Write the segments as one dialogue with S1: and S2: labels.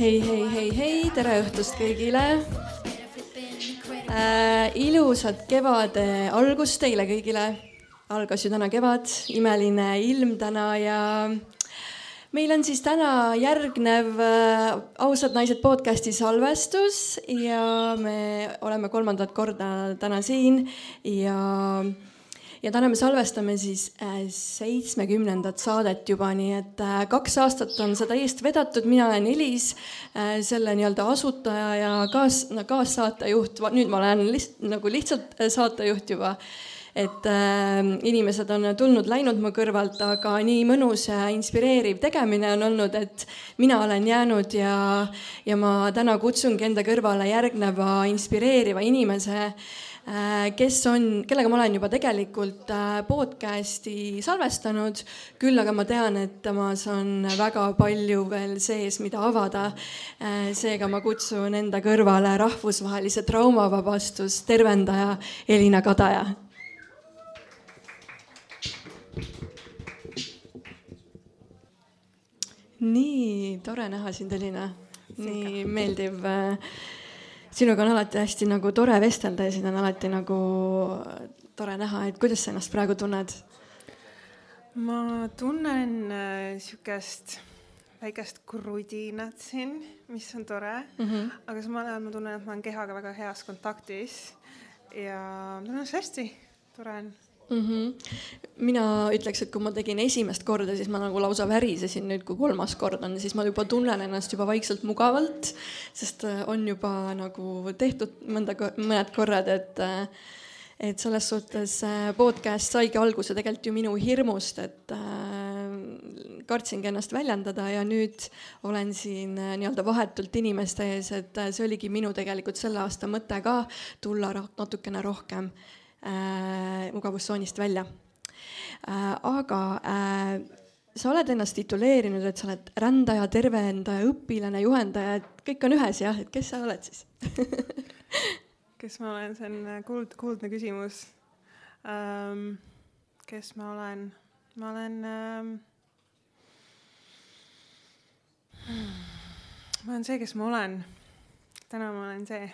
S1: hei, hei, hei, hei, tere õhtust kõigile äh,. ilusat kevade algust teile kõigile. algas ju täna kevad, imeline ilm täna ja meil on siis täna järgnev äh, Ausad naised podcasti salvestus ja me oleme kolmandat korda täna siin ja ja täna me salvestame siis äh, seitsmekümnendat saadet juba, nii et äh, kaks aastat on seda eest vedatud, mina olen Elis, äh, selle nii-öelda asutaja ja kaas, no kaassaatejuht, nüüd ma olen lihtsalt nagu lihtsalt saatejuht juba. Et äh, inimesed on tulnud-läinud mu kõrvalt, aga nii mõnus ja inspireeriv tegemine on olnud, et mina olen jäänud ja, ja ma täna kutsungi enda kõrvale järgneva inspireeriva inimese äh, kes on, kellega ma olen juba tegelikult äh, podcast'i salvestanud, küll aga ma tean, et temas on väga palju veel sees, mida avada. Äh, seega ma kutsun enda kõrvale rahvusvahelise traumavabastus tervendaja Elina Kadaja. nii tore näha sind, Elina. nii meeldiv äh, sinuga on alati hästi nagu tore vestelda ja sind on alati nagu tore näha, et kuidas sa ennast praegu tunned?
S2: ma tunnen äh, sihukest väikest krudinat siin, mis on tore mm, -hmm. aga samal ajal ma tunnen, et ma olen kehaga väga heas kontaktis ja tunnen ennast hästi, tore on
S1: mm. -hmm. mina ütleks, et kui ma tegin esimest korda, siis ma nagu lausa värisesin, nüüd kui kolmas kord on, siis ma juba tunnen ennast juba vaikselt mugavalt, sest äh, on juba nagu tehtud mõnda, mõned korrad, et äh, et selles suhtes äh, podcast saigi alguse tegelikult ju minu hirmust, et kartsingi ennast väljendada ja nüüd olen siin nii-öelda vahetult inimeste ees, et see oligi minu tegelikult selle aasta mõte ka, tulla natukene rohkem mugavustsoonist välja äh,. aga äh, sa oled ennast tituleerinud, et sa oled rändaja, tervendaja, õpilane, juhendaja, et kõik on ühes jah, et kes sa oled siis
S2: kes ma olen, see on äh, kuld, kuldne küsimus ähm,. kes ma olen? ma olen ähm,. ma olen see, kes ma olen. täna ma olen see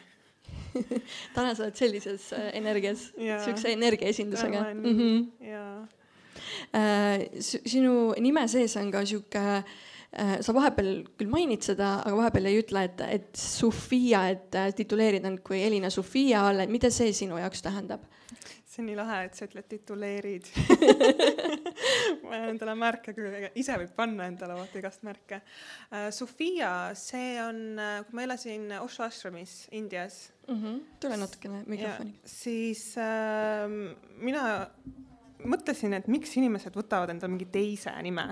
S1: täna sa oled sellises äh, energias, siukse energiaesindusega. Mm -hmm.
S2: jaa
S1: äh,. sinu nime sees on ka sihuke äh,, sa vahepeal küll mainid seda, aga vahepeal ei ütle, et, et Sofia, et tituleerid end kui Elina Sofia all, et mida see sinu jaoks tähendab?
S2: See on nii lahe, et sa ütled tituleerid ma olen endale märke küll, ise võib panna endale vaata igast märke uh,. Sofia, see on, äh, kui ma elasin Osho ashramis Indias
S1: mm. -hmm. tule natukene mikrofoni.
S2: siis uh, mina mõtlesin, et miks inimesed võtavad endale mingi teise nime,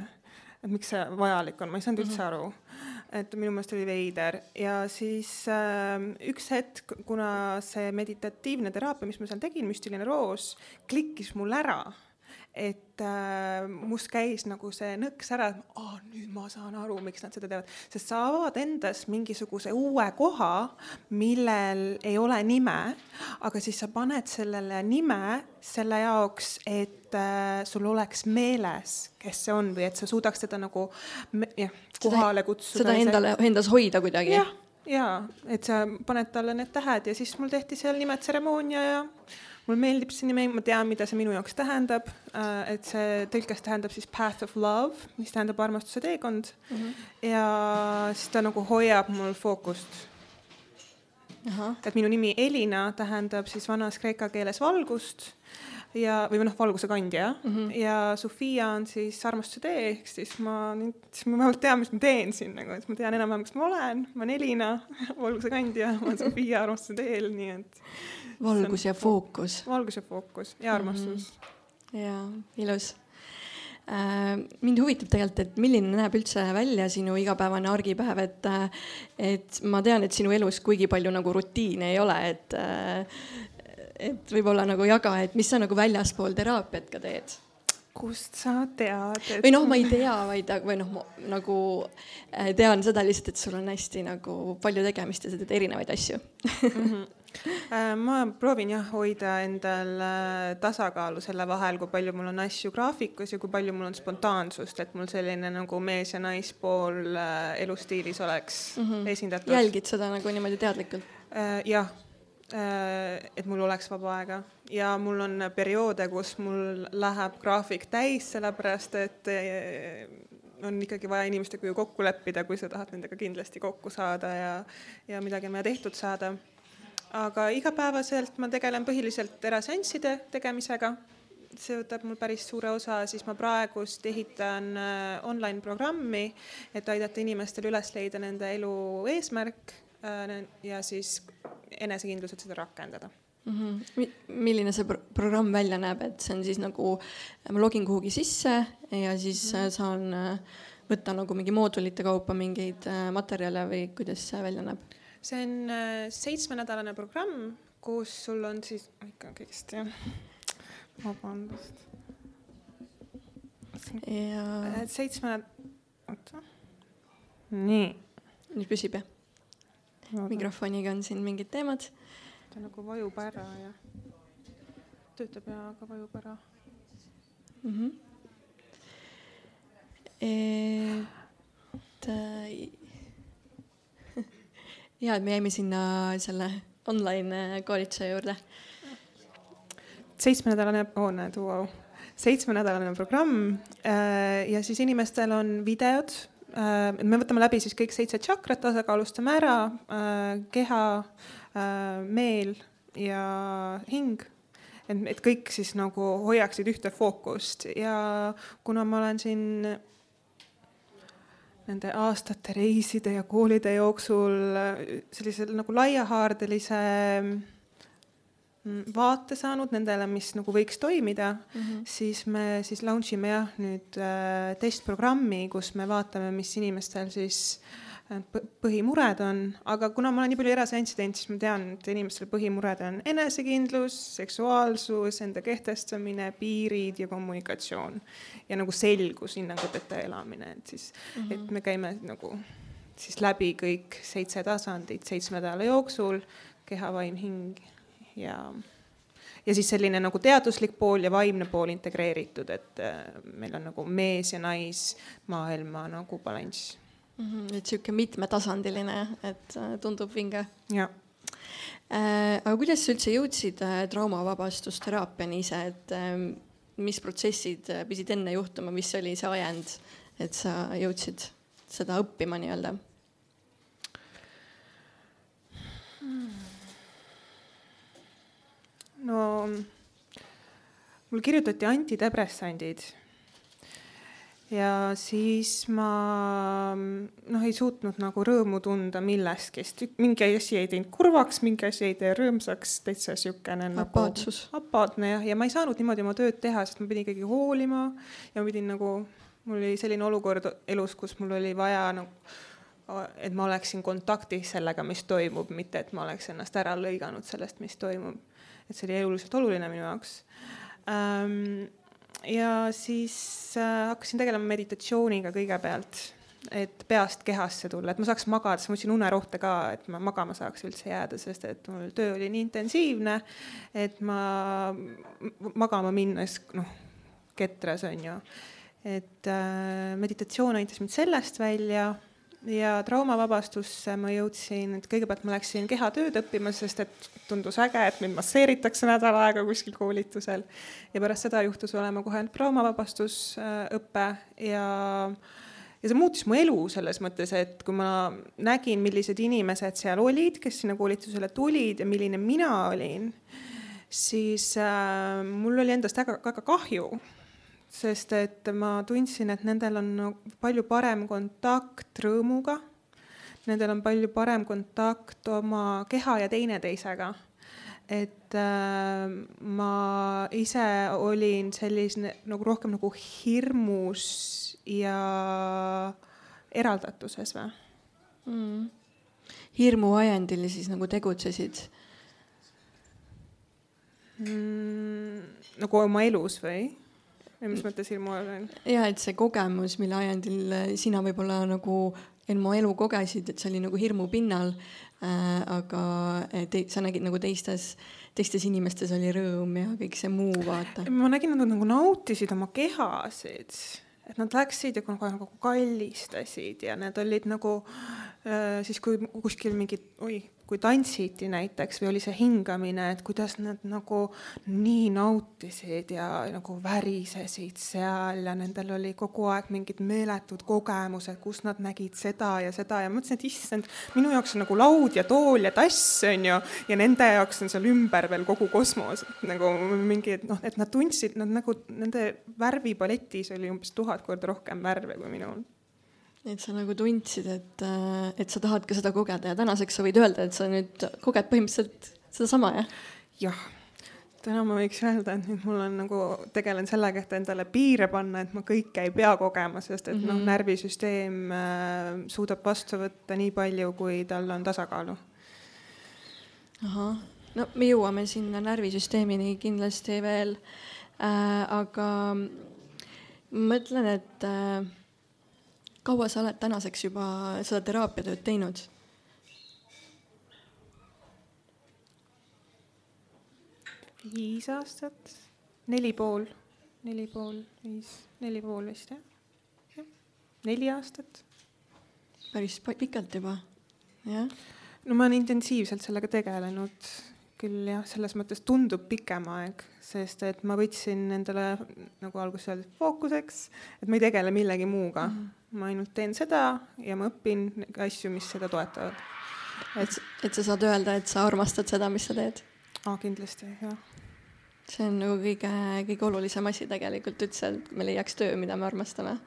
S2: et miks see vajalik on, ma ei saanud üldse mm -hmm. aru et minu meelest oli veider. Ja siis äh, üks hetk, kuna see meditatiivne teraapia, mis ma seal tegin, müstiline roos, klikkis mul ära et äh, must käis nagu see nõks ära, et oh, nüüd ma saan aru, miks nad seda teevad, sest sa avad endas mingisuguse uue koha, millel ei ole nime, aga siis sa paned sellele nime selle jaoks, et äh, sul oleks meeles, kes see on või et sa suudaks teda nagu jah, kohale kutsuda.
S1: seda endale, endas hoida kuidagi.
S2: jah, ja et sa paned talle need tähed ja siis mul tehti seal nimetseremoonia ja mulle meeldib see nimi, ma tean, mida see minu jaoks tähendab. Äh, et see tõlkes tähendab siis path of love, mis tähendab armastuse teekond mm. -hmm. ja siis ta nagu hoiab mul fookust. et minu nimi Elina tähendab siis vanas kreeka keeles valgust ja, või noh, valguse kandja mm -hmm. ja Sofia on siis armastuse tee, ehk siis ma nüüd, siis ma vähemalt tean, mis ma teen siin nagu, et ma tean enam-vähem, kes ma olen, ma olen Elina, valguse kandja, ma olen Sofia armastuse teel, nii et
S1: valgus ja fookus.
S2: valgus ja fookus ja armastus
S1: mm. -hmm. ja ilus äh, mind huvitab tegelikult, et milline näeb üldse välja sinu igapäevane argipäev, et, äh, et ma tean, et sinu elus kuigi palju nagu rutiine ei ole, et, äh, et võib-olla nagu jaga, et mis sa nagu väljaspool teraapiat ka teed
S2: kust sa tead
S1: et...? või noh, ma ei tea, vaid või noh, nagu tean seda lihtsalt, et sul on hästi nagu palju tegemist ja sa teed erinevaid asju
S2: mm. -hmm Äh, ma proovin jah hoida endal äh, tasakaalu selle vahel, kui palju mul on asju graafikus ja kui palju mul on spontaansust, et mul selline nagu mees ja naispool äh, elustiilis oleks mm -hmm. esindatud.
S1: jälgid seda nagu niimoodi teadlikult?
S2: jah, et mul oleks vaba aega. Ja mul on perioode, kus mul läheb graafik täis, sellepärast et on ikkagi vaja inimestega ju kokku leppida, kui sa tahad nendega kindlasti kokku saada ja, ja midagi on vaja tehtud saada. Aga igapäevaselt ma tegelen põhiliselt eraseansside tegemisega. see võtab mul päris suure osa, siis ma praegust ehitan äh, online programmi, et aidata inimestel üles leida nende elu eesmärk. äh, ja siis enesekindlused seda rakendada
S1: mm. -hmm. milline see pro programm välja näeb, et see on siis nagu, ma login kuhugi sisse ja siis mm -hmm. saan võtta nagu mingi moodulite kaupa mingeid materjale või kuidas see välja näeb?
S2: see on äh, seitsmenädalane programm, kus sul on siis, ikka kõigest jah, vabandust.
S1: ja.
S2: Äh, seitsme, oota, nii.
S1: nüüd püsib jah? Mikrofoniga on siin mingid teemad.
S2: ta nagu vajub ära ja töötab ja aga vajub ära mm. -hmm.
S1: et äh, ja, et me jäime sinna selle online koolituse juurde.
S2: seitsmenädalane, oo näed, vau, seitsmenädalane programm äh, ja siis inimestel on videod. Me võtame läbi siis kõik seitse tšakrat, tasakaalustame ära äh, keha äh,, meel ja hing. Et, et kõik siis nagu hoiaksid ühte fookust. Ja kuna ma olen siin nende aastate reiside ja koolide jooksul sellisel nagu laiahaardelise vaate saanud nendele, mis nagu võiks toimida mm, -hmm. siis me siis launch ime jah nüüd äh, testprogrammi, kus me vaatame, mis inimestel siis äh, põhimured on, aga kuna ma olen nii palju eraseansse teinud, siis ma tean, et inimestel põhimured on enesekindlus, seksuaalsus, enda kehtestamine, piirid ja kommunikatsioon. ja nagu selgus hinnanguteta elamine, et siis mm, -hmm. et me käime nagu siis läbi kõik seitse tasandit seitsme nädala jooksul, keha, vaim, hing ja ja siis selline nagu teaduslik pool ja vaimne pool integreeritud, et äh, meil on nagu mees ja naismaailma nagu balanss
S1: mm. -hmm, et sihuke mitmetasandiline, et äh, tundub vinge.
S2: jah
S1: äh,. aga kuidas sa üldse jõudsid traumavabastusteraapiani ise, et äh, mis protsessid pidid enne juhtuma, mis oli see ajend, et sa jõudsid seda õppima nii-öelda?
S2: No mul kirjutati antidepressandid. Ja siis ma noh, ei suutnud nagu rõõmu tunda millestki, sest mingi asi ei teinud kurvaks, mingi asi ei tee rõõmsaks, täitsa siukene
S1: nagu
S2: apaatne jah, ja ma ei saanud niimoodi oma tööd teha, sest ma pidin ikkagi hoolima ja ma pidin nagu, mul oli selline olukord elus, kus mul oli vaja nagu et ma oleksin kontaktis sellega, mis toimub, mitte et ma oleks ennast ära lõiganud sellest, mis toimub. Et see oli eluliselt oluline minu jaoks. Ähm, ja siis äh, hakkasin tegelema meditatsiooniga kõigepealt, et peast kehasse tulla, et ma saaks magada, siis ma võtsin unerohte ka, et ma magama saaks üldse jääda, sest et mul töö oli nii intensiivne, et ma magama minnes, noh, ketras on ju, et äh, meditatsioon aitas mind sellest välja ja traumavabastusse ma jõudsin, et kõigepealt ma läksin kehatööd õppima, sest et tundus äge, et mind masseeritakse nädal aega kuskil koolitusel. ja pärast seda juhtus olema kohe traumavabastusõpe ja, ja see muutis mu elu selles mõttes, et kui ma nägin, millised inimesed seal olid, kes sinna koolitusele tulid ja milline mina olin, siis äh, mul oli endast väga, väga kahju sest et ma tundsin, et nendel on palju parem kontakt rõõmuga, nendel on palju parem kontakt oma keha ja teineteisega. et äh, ma ise olin selline nagu rohkem nagu hirmus ja eraldatuses või
S1: mm.? hirmu ajendil siis nagu tegutsesid
S2: mm,? nagu oma elus või? Või mis mõttes hirmu all on?
S1: ja et see kogemus, mille ajendil sina võib-olla nagu mu elu kogesid, et see oli nagu hirmu pinnal äh,. aga te, sa nägid nagu teistes, teistes inimestes oli rõõm ja kõik see muu, vaata.
S2: ma nägin, nad nagu nautisid oma kehasid, et nad läksid ja kogu aeg nagu kallistasid ja need olid nagu äh, siis, kui kuskil mingid, oi, kui tantsiti näiteks või oli see hingamine, et kuidas nad nagu nii nautisid ja nagu värisesid seal ja nendel oli kogu aeg mingid meeletud kogemused, kus nad nägid seda ja seda ja mõtlesin, et issand, minu jaoks on nagu laud ja tool ja tass on ju, ja nende jaoks on seal ümber veel kogu kosmos, nagu mingi noh, et nad tundsid, nad nagu nende värvipaletis oli umbes tuhat korda rohkem värve kui minul
S1: et sa nagu tundsid, et, äh, et sa tahad ka seda kogeda ja tänaseks sa võid öelda, et sa nüüd koged põhimõtteliselt sedasama, jah?
S2: jah, täna ma võiks öelda, et nüüd mul on nagu, tegelen sellega, et endale piire panna, et ma kõike ei pea kogema, sest et mm -hmm. noh, mhm. närvisüsteem äh, suudab vastu võtta nii palju, kui tal on tasakaalu.
S1: ahah, no me jõuame sinna närvisüsteemini kindlasti veel äh,, aga ma mõtlen, et äh, kaua sa oled tänaseks juba seda teraapiatööd teinud?
S2: viis aastat, neli pool, neli pool, viis, neli pool vist jah, jah, neli aastat.
S1: päris pikalt juba, jah?
S2: no ma olen intensiivselt sellega tegelenud küll jah, selles mõttes tundub pikem aeg, sest et ma võtsin endale nagu alguses öeldi fookuseks, et ma ei tegele millegi muuga mm. -hmm. ma ainult teen seda ja ma õpin asju, mis seda toetavad.
S1: et, et sa saad öelda, et sa armastad seda, mis sa teed?
S2: aa, kindlasti, jah.
S1: see on nagu kõige, kõige olulisem asi tegelikult üldse, et me leiaks töö, mida me armastame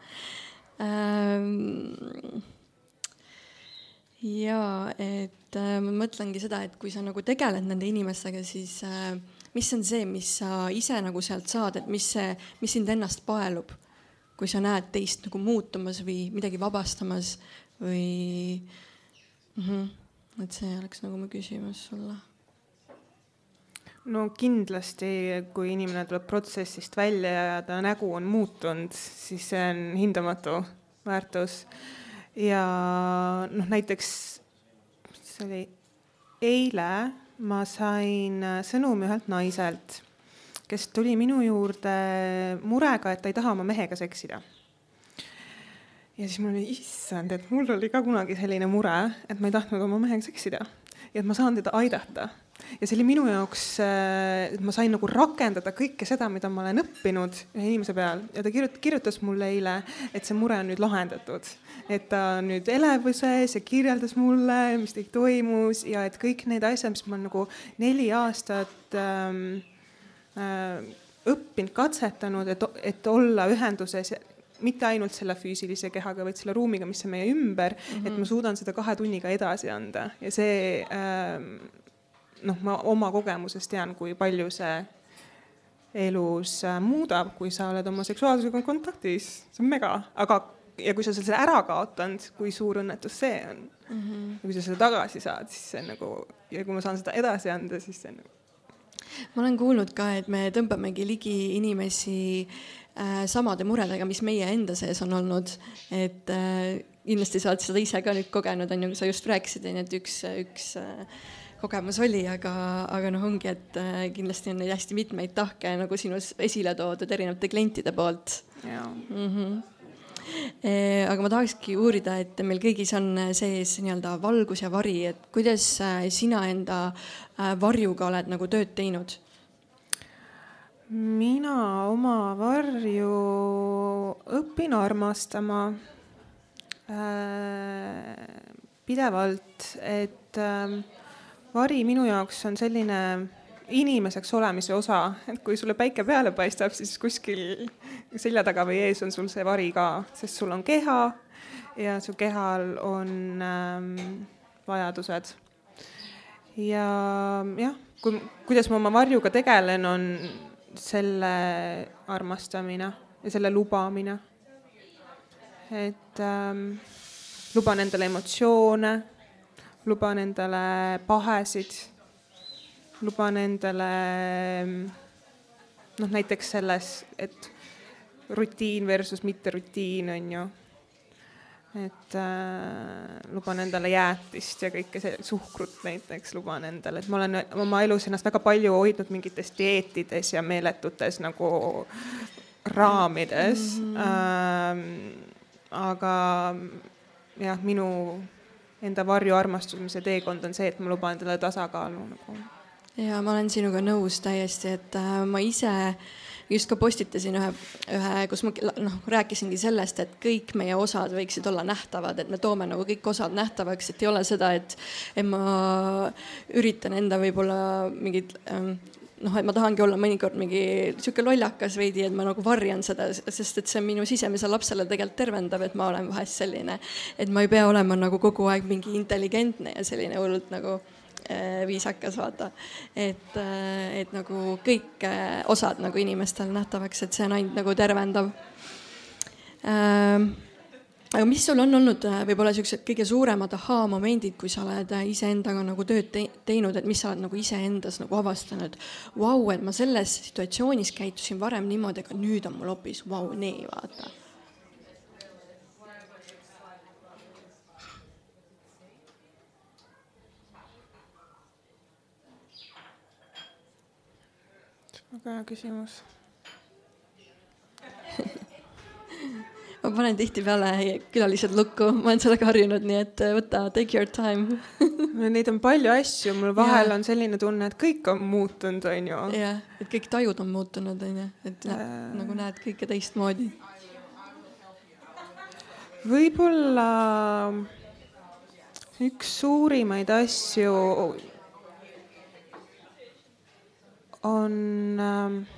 S1: ähm jaa, et äh, ma mõtlengi seda, et kui sa nagu tegeled nende inimestega, siis äh, mis on see, mis sa ise nagu sealt saad, et mis see, mis sind ennast paelub, kui sa näed teist nagu muutumas või midagi vabastamas või mm. -hmm. et see oleks nagu mu küsimus sulle
S2: no kindlasti, kui inimene tuleb protsessist välja ja ta nägu on muutunud, siis see on hindamatu väärtus ja noh, näiteks see oli eile ma sain äh, sõnumi ühelt naiselt, kes tuli minu juurde murega, et ta ei taha oma mehega seksida. ja siis mul oli, issand, et mul oli ka kunagi selline mure, et ma ei tahtnud oma mehega seksida ja et ma saan teda aidata ja see oli minu jaoks, äh, et ma sain nagu rakendada kõike seda, mida ma olen õppinud ühe inimese peal ja ta kirjutas, kirjutas mulle eile, et see mure on nüüd lahendatud. et ta on nüüd elevuses ja kirjeldas mulle, mis kõik toimus ja et kõik need asjad, mis ma nagu neli aastat ähm, äh, õppinud, katsetanud, et, et olla ühenduses mitte ainult selle füüsilise kehaga, vaid selle ruumiga, mis on meie ümber mm, -hmm. et ma suudan seda kahe tunniga edasi anda ja see ähm, noh, ma oma kogemusest tean, kui palju see elus äh, muudab, kui sa oled oma seksuaalsusega kontaktis, see on mega, aga ja kui sa selle ära kaotanud, kui suur õnnetus see on mm. -hmm. ja kui sa selle tagasi saad, siis see on nagu ja kui ma saan seda edasi anda, siis see on nagu.
S1: ma olen kuulnud ka, et me tõmbamegi ligi inimesi äh, samade muredega, mis meie enda sees on olnud, et äh, kindlasti sa oled seda ise ka nüüd kogenud, on ju, sa just rääkisid, on ju, et üks, üks äh, kogemus oli, aga, aga noh, ongi, et äh, kindlasti on neid hästi mitmeid tahke nagu sinus esile toodud erinevate klientide poolt. Mm -hmm. Aga ma tahakski uurida, et meil kõigis on sees nii-öelda valgus ja vari, et kuidas äh, sina enda äh, varjuga oled nagu tööd teinud?
S2: mina oma varju õpin armastama äh, pidevalt, et äh, vari minu jaoks on selline inimeseks olemise osa, et kui sulle päike peale paistab, siis kuskil selja taga või ees on sul see vari ka, sest sul on keha ja su kehal on ähm, vajadused. ja jah, kui, kuidas ma oma varjuga tegelen, on selle armastamine ja selle lubamine. et ähm, luban endale emotsioone luban endale pahesid, luban endale noh, näiteks selles, et rutiin versus mitterutiin on ju. et äh, luban endale jäätist ja kõike see, suhkrut näiteks luban endale, et ma olen oma elus ennast väga palju hoidnud mingites dieetides ja meeletutes nagu raamides mm. -hmm. äh, aga jah, minu enda varjuarmastumise teekond on see, et ma luban endale tasakaalu nagu.
S1: ja ma olen sinuga nõus täiesti, et äh, ma ise just ka postitasin ühe, ühe, kus ma noh, rääkisingi sellest, et kõik meie osad võiksid olla nähtavad, et me toome nagu kõik osad nähtavaks, et ei ole seda, et, et ma üritan enda võib-olla mingid ähm, noh, et ma tahangi olla mõnikord mingi sihuke lollakas veidi, et ma nagu varjan seda, sest et see on minu sisemisele lapsele tegelikult tervendav, et ma olen vahest selline, et ma ei pea olema nagu kogu aeg mingi intelligentne ja selline hullult nagu Äh, viisakas, vaata. et, äh, et nagu kõik äh, osad nagu inimestel nähtavaks, et see on ainult nagu tervendav ähm, aga mis sul on olnud võib-olla siuksed kõige suuremad ahaa-momendid, kui sa oled iseendaga nagu tööd te teinud, et mis sa oled nagu iseendas nagu avastanud? Vau, et ma selles situatsioonis käitusin varem niimoodi, aga nüüd on mul hoopis vau, nee, vaata
S2: väga hea küsimus
S1: ma panen tihtipeale külalised lukku, ma olen sellega harjunud, nii et äh, võta, take your time
S2: Neid on palju asju, mul vahel ja. on selline tunne, et kõik on muutunud, onju.
S1: jah, et kõik tajud on muutunud, onju, et äh... nagu näed kõike teistmoodi.
S2: võib-olla üks suurimaid asju on äh,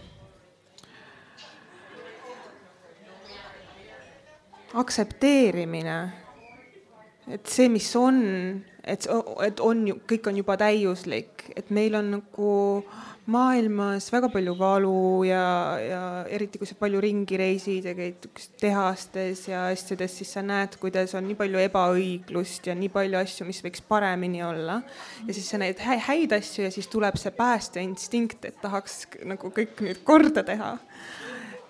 S2: aktsepteerimine, et see, mis on, et, et on ju, kõik on juba täiuslik, et meil on nagu maailmas väga palju valu ja, ja eriti kui sa palju ringi reisid ja käid tehastes ja asjades, siis sa näed, kuidas on nii palju ebaõiglust ja nii palju asju, mis võiks paremini olla. ja siis sa näed häid asju ja siis tuleb see päästeinstinkt, et tahaks nagu kõik nüüd korda teha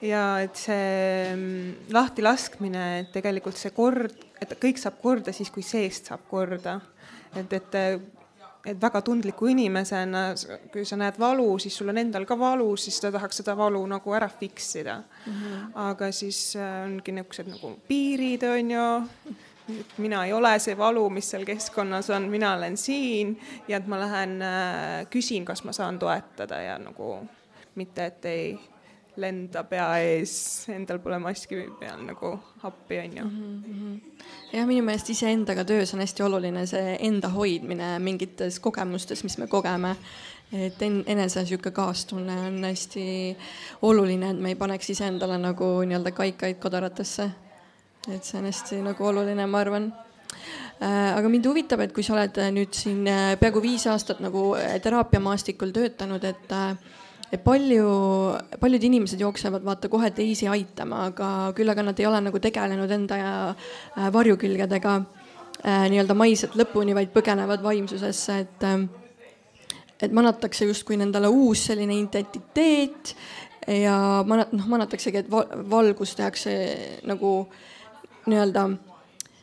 S2: ja et see mm, lahtilaskmine, et tegelikult see kord, et kõik saab korda siis, kui seest saab korda. et, et et väga tundliku inimesena, kui sa näed valu, siis sul on endal ka valu, siis sa tahaks seda valu nagu ära fix ida mm. -hmm. aga siis äh, ongi niisugused nagu piirid, on ju mina ei ole see valu, mis seal keskkonnas on, mina olen siin ja et ma lähen äh, küsin, kas ma saan toetada ja nagu mitte, et ei lenda pea ees, endal pole maski peal nagu appi, onju. Mhm,
S1: mhm. jah, minu meelest iseendaga töös on hästi oluline see enda hoidmine mingites kogemustes, mis me kogeme. et en-, enese sihuke kaastunne on hästi oluline, et me ei paneks iseendale nagu nii-öelda kaikaid kodaratesse. et see on hästi nagu oluline, ma arvan äh, aga mind huvitab, et kui sa oled nüüd siin äh, peaaegu viis aastat nagu äh, teraapiamaastikul töötanud, et et palju, paljud inimesed jooksevad vaata kohe teisi aitama, aga küll aga nad ei ole nagu tegelenud enda äh, varjukülgedega äh, nii-öelda maiselt lõpuni, vaid põgenevad vaimsusesse, et äh, et manatakse justkui nendele uus selline identiteet ja manat-, noh, manataksegi, et valgus tehakse nagu nii-öelda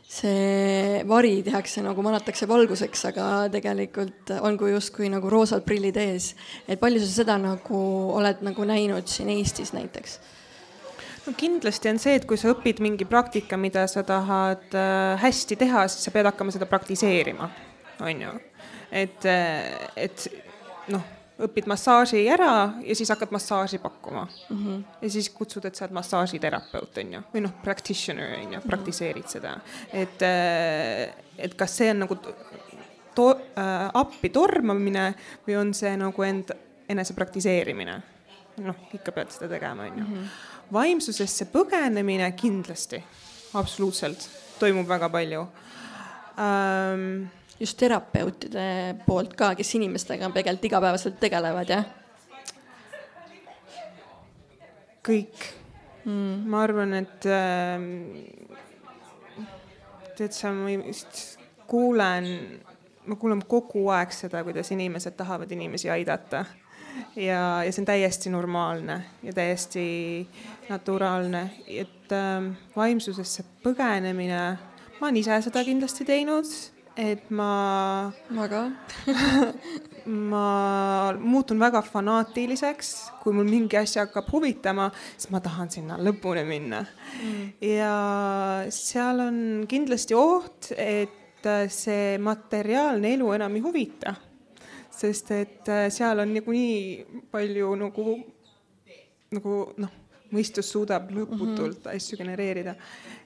S1: see vari tehakse nagu manatakse valguseks, aga tegelikult on kui justkui nagu roosad prillid ees. et palju sa seda nagu oled nagu näinud siin Eestis näiteks?
S2: no kindlasti on see, et kui sa õpid mingi praktika, mida sa tahad äh, hästi teha, siis sa pead hakkama seda praktiseerima, on ju. et, äh, et noh õpid massaaži ära ja siis hakkad massaaži pakkuma mm. -hmm. ja siis kutsud, et sa oled massaažiterapeut, on ju, või noh, practitioner on ju, praktiseerid seda. et, äh, et kas see on nagu to-, äh, appi tormamine või on see nagu end, enese praktiseerimine? noh, ikka pead seda tegema, on ju. Vaimsusesse põgenemine kindlasti, absoluutselt, toimub väga palju ähm,
S1: just terapeutide poolt ka, kes inimestega tegelikult igapäevaselt tegelevad, jah?
S2: kõik mm.. ma arvan, et äh, tead sa, ma vist kuulen, ma kuulen kogu aeg seda, kuidas inimesed tahavad inimesi aidata. ja, ja see on täiesti normaalne ja täiesti naturaalne, et äh, vaimsusesse põgenemine ma olen ise seda kindlasti teinud, et ma
S1: ma ka
S2: ma muutun väga fanaatiliseks, kui mul mingi asi hakkab huvitama, siis ma tahan sinna lõpuni minna mm.. ja seal on kindlasti oht, et see materiaalne elu enam ei huvita. sest et seal on niikuinii palju nagu, nagu noh, mõistus suudab lõputult mm -hmm. asju genereerida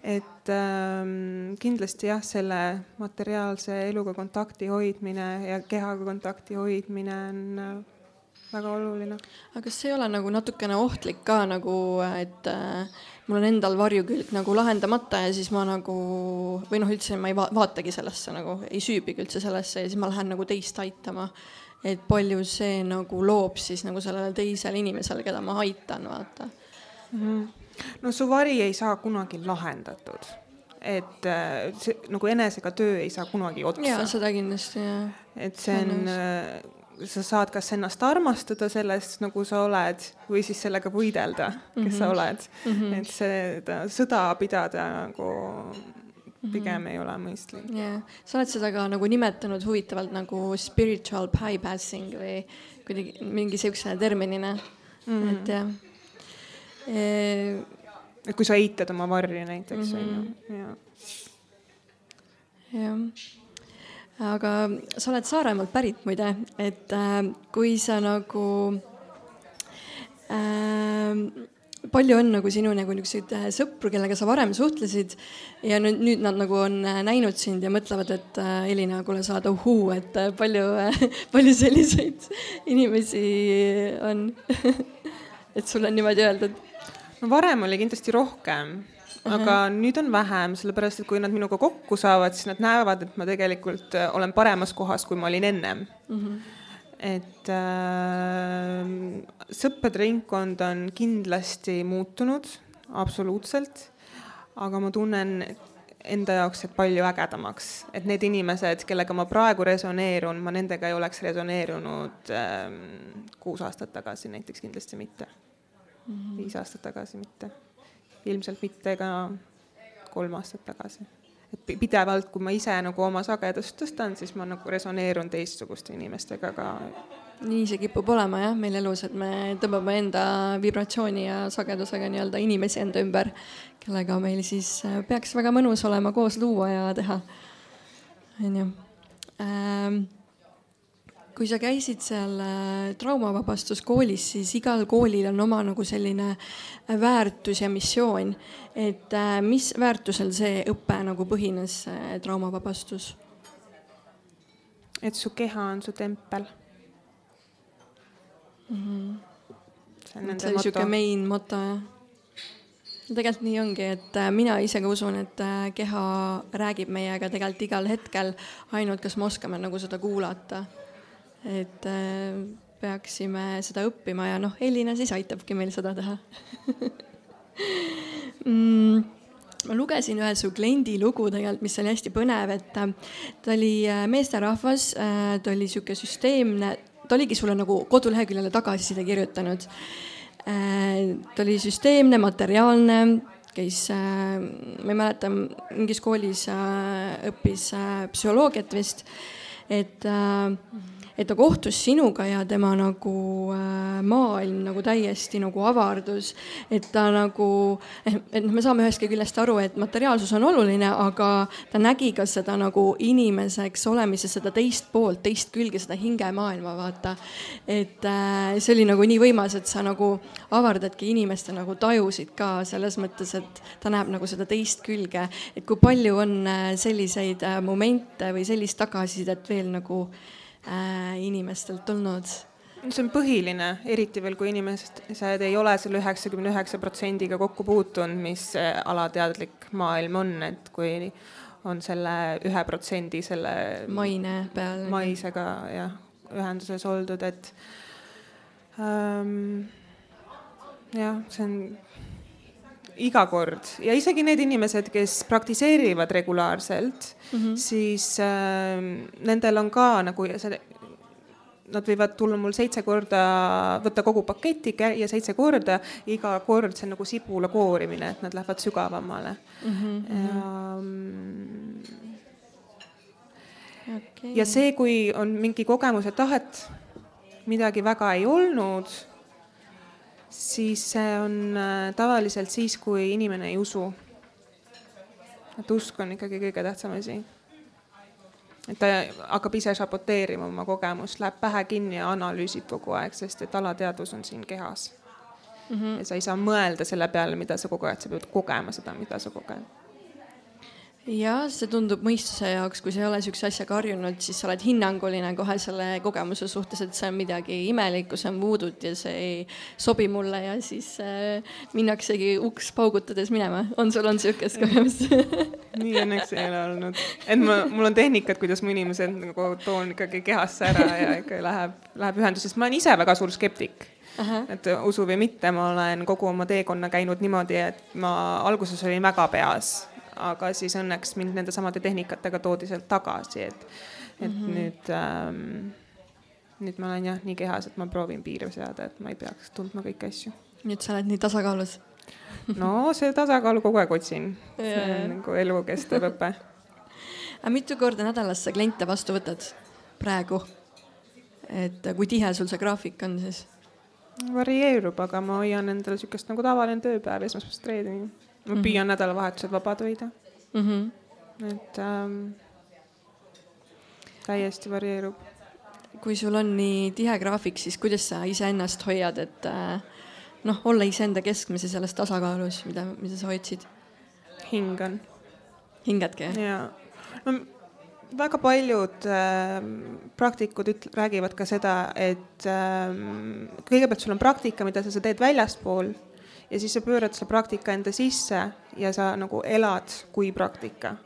S2: et ähm, kindlasti jah, selle materiaalse eluga kontakti hoidmine ja kehaga kontakti hoidmine on äh, väga oluline.
S1: aga kas see ei ole nagu natukene ohtlik ka nagu, et äh, mul on endal varjukülg nagu lahendamata ja siis ma nagu või noh, üldse ma ei va vaatagi sellesse nagu, ei süübigi üldse sellesse ja siis ma lähen nagu teist aitama. et palju see nagu loob siis nagu sellele teisele inimesele, keda ma aitan, vaata
S2: no su vari ei saa kunagi lahendatud, et äh, see nagu enesega töö ei saa kunagi otsa.
S1: jaa, seda kindlasti jah.
S2: et see on, äh, sa saad kas ennast armastada sellest, nagu sa oled, või siis sellega võidelda, kes mm -hmm. sa mhm. oled mm. -hmm. et seda sõda pidada nagu pigem mm -hmm. ei ole mõistlik.
S1: jah yeah., sa oled seda ka nagu nimetanud huvitavalt nagu spiritual bypassing või kuidagi mingi siukse terminina mm, -hmm. et jah
S2: et kui sa eitad oma varri näiteks on ju, mhm.
S1: ja. jah aga sa oled Saaremaalt pärit muide, et äh, kui sa nagu äh, palju on nagu sinu nagu niisuguseid äh, sõpru, kellega sa varem suhtlesid ja nüüd, nüüd nad nagu on äh, näinud sind ja mõtlevad, et äh, Elina, kuule, sa oled ohuu, et palju, palju selliseid inimesi on et sul on niimoodi öeldud
S2: no varem oli kindlasti rohkem, aga nüüd on vähem, sellepärast et kui nad minuga kokku saavad, siis nad näevad, et ma tegelikult äh, olen paremas kohas, kui ma olin ennem uh. -huh. et äh, sõprade ringkond on kindlasti muutunud, absoluutselt, aga ma tunnen enda jaoks, et palju ägedamaks, et need inimesed, kellega ma praegu resoneerun, ma nendega ei oleks resoneerunud äh, kuus aastat tagasi näiteks kindlasti mitte mm -hmm. viis aastat tagasi mitte, ilmselt mitte ka kolm aastat tagasi. et pidevalt, kui ma ise nagu oma sagedust tõstan, siis ma nagu resoneerun teistsuguste inimestega ka.
S1: nii see kipub olema jah, meil elus, et me tõmbame enda vibratsiooni ja sagedusega nii-öelda inimesi enda ümber, kellega meil siis äh, peaks väga mõnus olema koos luua ja teha, onju ähm, kui sa käisid seal äh, traumavabastuskoolis, siis igal koolil on oma nagu selline äh, väärtus ja missioon. et äh, mis väärtusel see õpe nagu põhines, traumavabastus?
S2: et su keha on su tempel
S1: mm. -hmm. see on see sihuke main moto jah? tegelikult nii ongi, et mina ise ka usun, et keha räägib meiega tegelikult igal hetkel, ainult kas me oskame nagu seda kuulata et äh, peaksime seda õppima ja noh, Elina siis aitabki meil seda teha mm, ma lugesin ühe su kliendi lugu tegelikult, mis oli hästi põnev, et äh, ta oli äh, meesterahvas, ta oli sihuke süsteemne, ta oligi sulle nagu koduleheküljele tagasiside kirjutanud. ta oli süsteemne, materiaalne, käis, ma ei mäleta, mingis koolis õppis psühholoogiat vist, et äh, et ta kohtus sinuga ja tema nagu äh, maailm nagu täiesti nagu avardus, et ta nagu, eh, et noh, me saame ühest küljest aru, et materiaalsus on oluline, aga ta nägi ka seda nagu inimeseks olemise seda teist poolt, teist külge, seda hingemaailma, vaata. et äh, see oli nagu nii võimas, et sa nagu avardadki inimeste nagu tajusid ka selles mõttes, et ta näeb nagu seda teist külge, et kui palju on äh, selliseid momente või sellist tagasisidet veel nagu inimestelt tulnud?
S2: see on põhiline, eriti veel, kui inimesed ei ole selle üheksakümne üheksa protsendiga kokku puutunud, mis alateadlik maailm on, et kui on selle ühe protsendi selle
S1: maine peal.
S2: maisega jah, ühenduses oldud, et ähm, jah, see on iga kord ja isegi need inimesed, kes praktiseerivad regulaarselt mm, -hmm. siis äh, nendel on ka nagu see nad võivad tulla mul seitse korda, võtta kogu paketi ja seitse korda, iga kord see on nagu sibula koorimine, et nad lähevad sügavamale mm. -hmm. ja, okay. ja see, kui on mingi kogemuse tahet, midagi väga ei olnud, siis see on äh, tavaliselt siis, kui inimene ei usu. et usk on ikkagi kõige tähtsam asi et ta hakkab ise saboteerima oma kogemust, läheb pähe kinni ja analüüsib kogu aeg, sest et alateadvus on siin kehas mm. -hmm. ja sa ei saa mõelda selle peale, mida sa koged, sa pead kogema seda, mida sa koged
S1: jah, see tundub mõistuse jaoks, kui sa ei ole sihukese asjaga harjunud, siis sa oled hinnanguline kohe selle kogemuse suhtes, et see on midagi imelikku, see on voodut ja see ei sobi mulle ja siis äh, minnaksegi uks paugutades minema. on sul on sihukest kogemust
S2: nii õnneks ei ole olnud, et ma, mul on tehnikad, kuidas ma inimesed nagu toon ikkagi kehasse ära ja ikka läheb, läheb ühendusest, ma olen ise väga suur skeptik Aha. et usu või mitte, ma olen kogu oma teekonna käinud niimoodi, et ma alguses olin väga peas aga siis õnneks mind nendesamade tehnikatega toodi sealt tagasi, et, et mm -hmm. nüüd ähm, nüüd ma olen jah nii kehas, et ma proovin piire seada, et ma ei peaks tundma kõiki asju.
S1: nüüd sa oled nii tasakaalus
S2: no see tasakaalu kogu aeg otsin. see on nagu elukestev õpe.
S1: aga mitu korda nädalas sa kliente vastu võtad praegu? et kui tihe sul see graafik on siis?
S2: varieerub, aga ma hoian endale sihukest nagu tavaline tööpäev esmaspäevast reedeni ma mm -hmm. püüan nädalavahetused vabad hoida mm. -hmm. et ähm, täiesti varieerub.
S1: kui sul on nii tihe graafik, siis kuidas sa iseennast hoiad, et äh, noh, olla iseenda keskmes ja selles tasakaalus, mida, mida sa hoidsid?
S2: hingan.
S1: hingadki,
S2: jaa. no väga paljud äh, praktikud üt-, räägivad ka seda, et äh, kõigepealt sul on praktika, mida sa, sa teed väljaspool ja siis sa pöörad selle praktika enda sisse ja sa nagu elad kui praktika.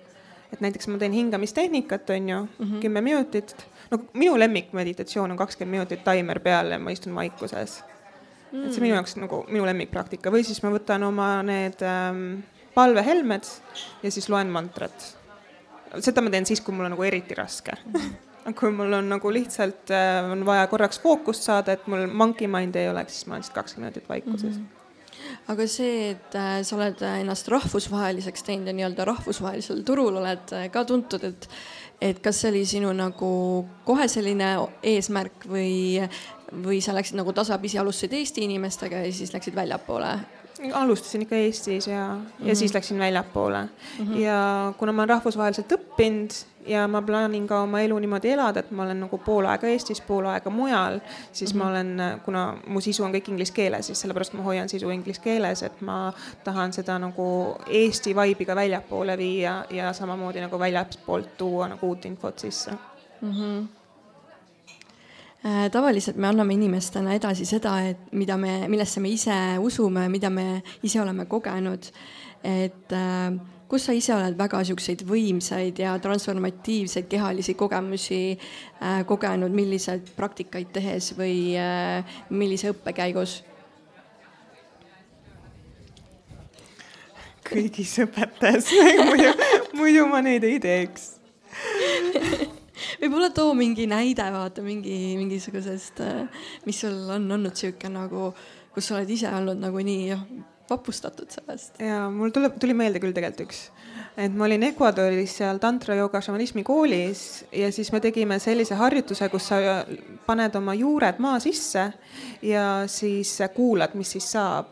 S2: et näiteks ma teen hingamistehnikat, on ju mm, -hmm. kümme minutit. no minu lemmikmeditatsioon on kakskümmend minutit taimer peal ja ma istun vaikuses mm.. et see minu jaoks nagu minu lemmikpraktika või siis ma võtan oma need ähm, palvehelmed ja siis loen mantrat. seda ma teen siis, kui mul on nagu eriti raske mhm. kui mul on nagu lihtsalt äh, on vaja korraks fookust saada, et mul monkey mind ei oleks, siis ma olen lihtsalt kakskümmend minutit vaikuses mm. -hmm
S1: aga see, et äh, sa oled ennast rahvusvaheliseks teinud ja nii-öelda rahvusvahelisel turul oled äh, ka tuntud, et, et kas see oli sinu nagu kohe selline eesmärk või, või sa läksid nagu tasapisi, alustasid Eesti inimestega ja siis läksid väljapoole?
S2: alustasin ikka Eestis ja mm, -hmm. ja siis mhm. läksin väljapoole mm. -hmm. ja kuna ma olen rahvusvaheliselt õppinud ja ma plaanin ka oma elu niimoodi elada, et ma olen nagu pool aega Eestis, pool aega mujal, siis mm -hmm. ma olen, kuna mu sisu on kõik inglise keeles, siis sellepärast ma hoian sisu inglise keeles, et ma tahan seda nagu Eesti vibe'i ka väljapoole viia ja samamoodi nagu väljastpoolt tuua nagu uut infot sisse mm. -hmm
S1: tavaliselt me anname inimestena edasi seda, et mida me, millesse me ise usume, mida me ise oleme kogenud. et äh, kus sa ise oled väga siukseid võimsaid ja transformatiivseid kehalisi kogemusi äh, kogenud, milliseid praktikaid tehes või millise õppe käigus?
S2: kõigis õpetajas muidu, muidu ma neid ei teeks
S1: võib-olla too mingi näide, vaata mingi, mingisugusest, äh, mis sul on olnud sihuke nagu, kus sa oled ise olnud nagu nii vapustatud sellest.
S2: ja mul tuleb, tuli meelde küll tegelikult üks, et ma olin Ecuadoris seal tantra jooga šamanismi koolis ja siis me tegime sellise harjutuse, kus sa paned oma juured maa sisse ja siis kuulad, mis siis saab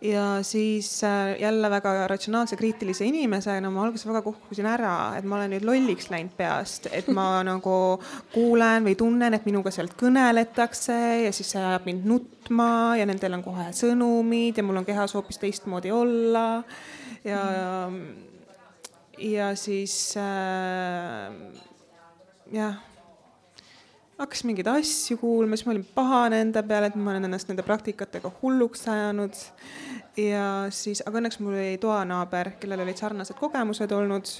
S2: ja siis äh, jälle väga ratsionaalse kriitilise inimesena ma alguses väga kohkusin ära, et ma olen nüüd lolliks läinud peast, et ma nagu kuulen või tunnen, et minuga sealt kõneletakse ja siis see ajab mind nutma ja nendel on kohe sõnumid ja mul on kehas hoopis teistmoodi olla. ja mm., ja siis äh, jah hakkas mingeid asju kuulma, siis ma olin pahane enda peale, et ma olen ennast nende praktikatega hulluks ajanud. ja siis, aga õnneks mul oli toanaaber, kellel olid sarnased kogemused olnud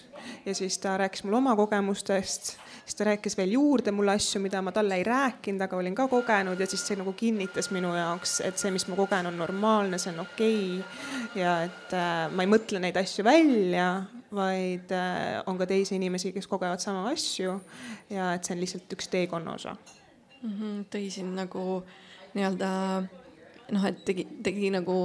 S2: ja siis ta rääkis mulle oma kogemustest. Siis ta rääkis veel juurde mulle asju, mida ma talle ei rääkinud, aga olin ka kogenud ja siis see nagu kinnitas minu jaoks, et see, mis ma kogen, on normaalne, see on okei okay. ja et äh, ma ei mõtle neid asju välja vaid äh, on ka teisi inimesi, kes kogevad sama asju ja et see on lihtsalt üks teekonna osa
S1: mm. -hmm, tõi sind nagu nii-öelda noh, et tegi, tegi nagu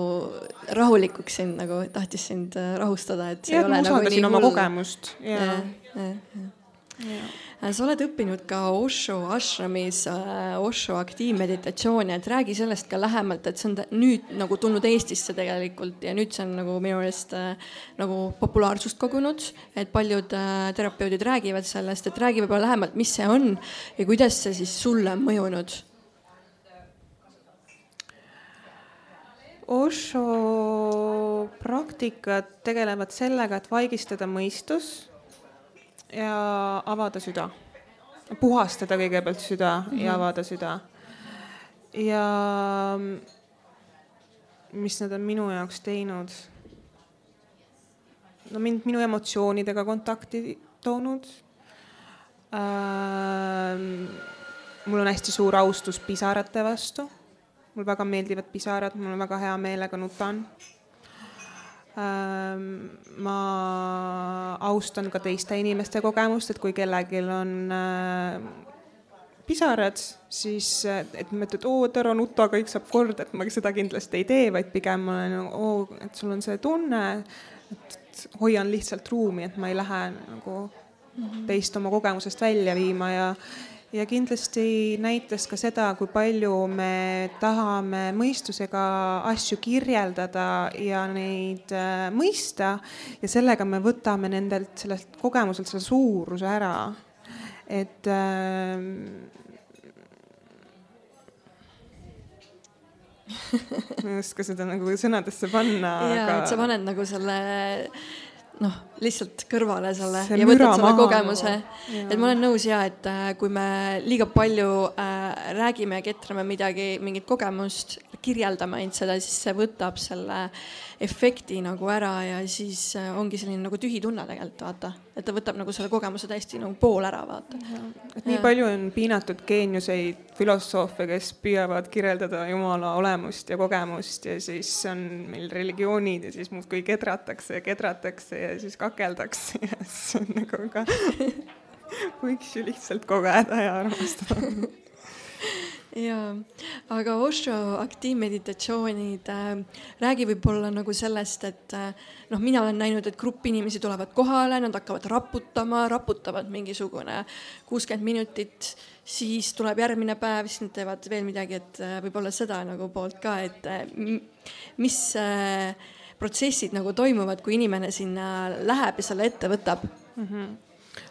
S1: rahulikuks sind nagu, tahtis sind äh, rahustada, et
S2: see ja, ei ole nagu nii hull. oma kogemust ja, ja, ja,
S1: ja. Sa oled õppinud ka Osho ashramis äh, Osho aktiivmeditatsiooni, et räägi sellest ka lähemalt, et see on nüüd nagu tulnud Eestisse tegelikult ja nüüd see on nagu minu meelest äh, nagu populaarsust kogunud, et paljud äh, terapeudid räägivad sellest, et räägi võib-olla lähemalt, mis see on ja kuidas see siis sulle on mõjunud?
S2: Osho praktikad tegelevad sellega, et vaigistada mõistus ja avada süda. puhastada kõigepealt süda mm -hmm. ja mhm. avada süda. ja mis nad on minu jaoks teinud? no mind minu emotsioonidega kontakti toonud ähm,. mul on hästi suur austus pisarate vastu mul väga meeldivad pisarad, mul on väga hea meelega nutan. Ähm, ma austan ka teiste inimeste kogemust, et kui kellelgi on äh, pisarad, siis et ma ütlen, et oo, et ära nuta, kõik saab korda, et ma seda kindlasti ei tee, vaid pigem ma olen, oo, et sul on see tunne, et hoian lihtsalt ruumi, et ma ei lähe nagu mhm. teist oma kogemusest välja viima ja ja kindlasti näitas ka seda, kui palju me tahame mõistusega asju kirjeldada ja neid äh, mõista ja sellega me võtame nendelt sellelt kogemuselt selle suuruse ära. et äh, ma ei oska seda nagu sõnadesse panna.
S1: ja aga..., et sa paned nagu selle noh, lihtsalt kõrvale selle see ja võtad selle kogemuse. et ma olen nõus ja et äh, kui me liiga palju äh, räägime ja ketrame midagi, mingit kogemust, kirjeldame ainult seda, siis see võtab selle efekti nagu ära ja siis äh, ongi selline nagu tühi tunne tegelikult vaata, et ta võtab nagu selle kogemuse täiesti nagu pool ära vaata.
S2: et nii palju on piinatud geeniuseid, filosoofe, kes püüavad kirjeldada Jumala olemust ja kogemust ja siis on meil religioonid ja siis muudkui kedratakse ja kedratakse ja siis kakeldakse ja siis on nagu ka võiks ju lihtsalt kogeda ja armastada
S1: jaa, aga Osho aktiivmeditatsioonid äh, räägi võib-olla nagu sellest, et äh, noh, mina olen näinud, et grupp inimesi tulevad kohale, nad hakkavad raputama, raputavad mingisugune kuuskümmend minutit, siis tuleb järgmine päev, siis nad teevad veel midagi, et äh, võib-olla seda nagu poolt ka, et äh, mis äh, protsessid nagu toimuvad, kui inimene sinna läheb ja selle ette võtab mm.
S2: -hmm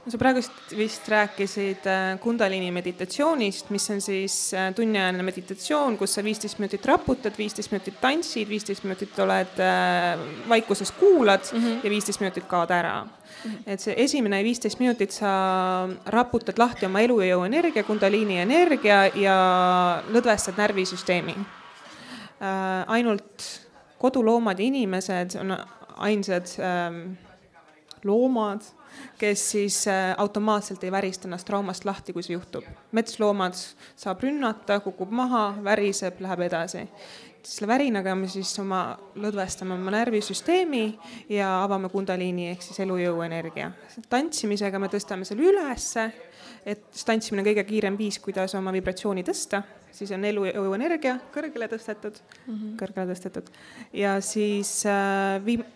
S2: sa praegust vist rääkisid äh, Kundalini meditatsioonist, mis on siis äh, tunniajane meditatsioon, kus sa viisteist minutit raputad, viisteist minutit tantsid, viisteist minutit oled äh, vaikuses, kuulad mm -hmm. ja viisteist minutit kaod ära mm. -hmm. et see esimene viisteist minutit sa raputad lahti oma elujõu energia, Kundalini energia ja lõdvestad närvisüsteemi. ainult koduloomad ja inimesed on ainsad ähm, loomad kes siis äh, automaatselt ei värista ennast traumast lahti, kui see juhtub. metsloomad saab rünnata, kukub maha, väriseb, läheb edasi. selle värinaga me siis oma, lõdvestame oma närvisüsteemi ja avame kundaliini ehk siis elujõu energia. tantsimisega me tõstame selle ülesse, et tantsimine on kõige kiirem viis, kuidas oma vibratsiooni tõsta siis on elujõu energia kõrgele tõstetud mm, -hmm. kõrgele tõstetud ja siis äh, viim-,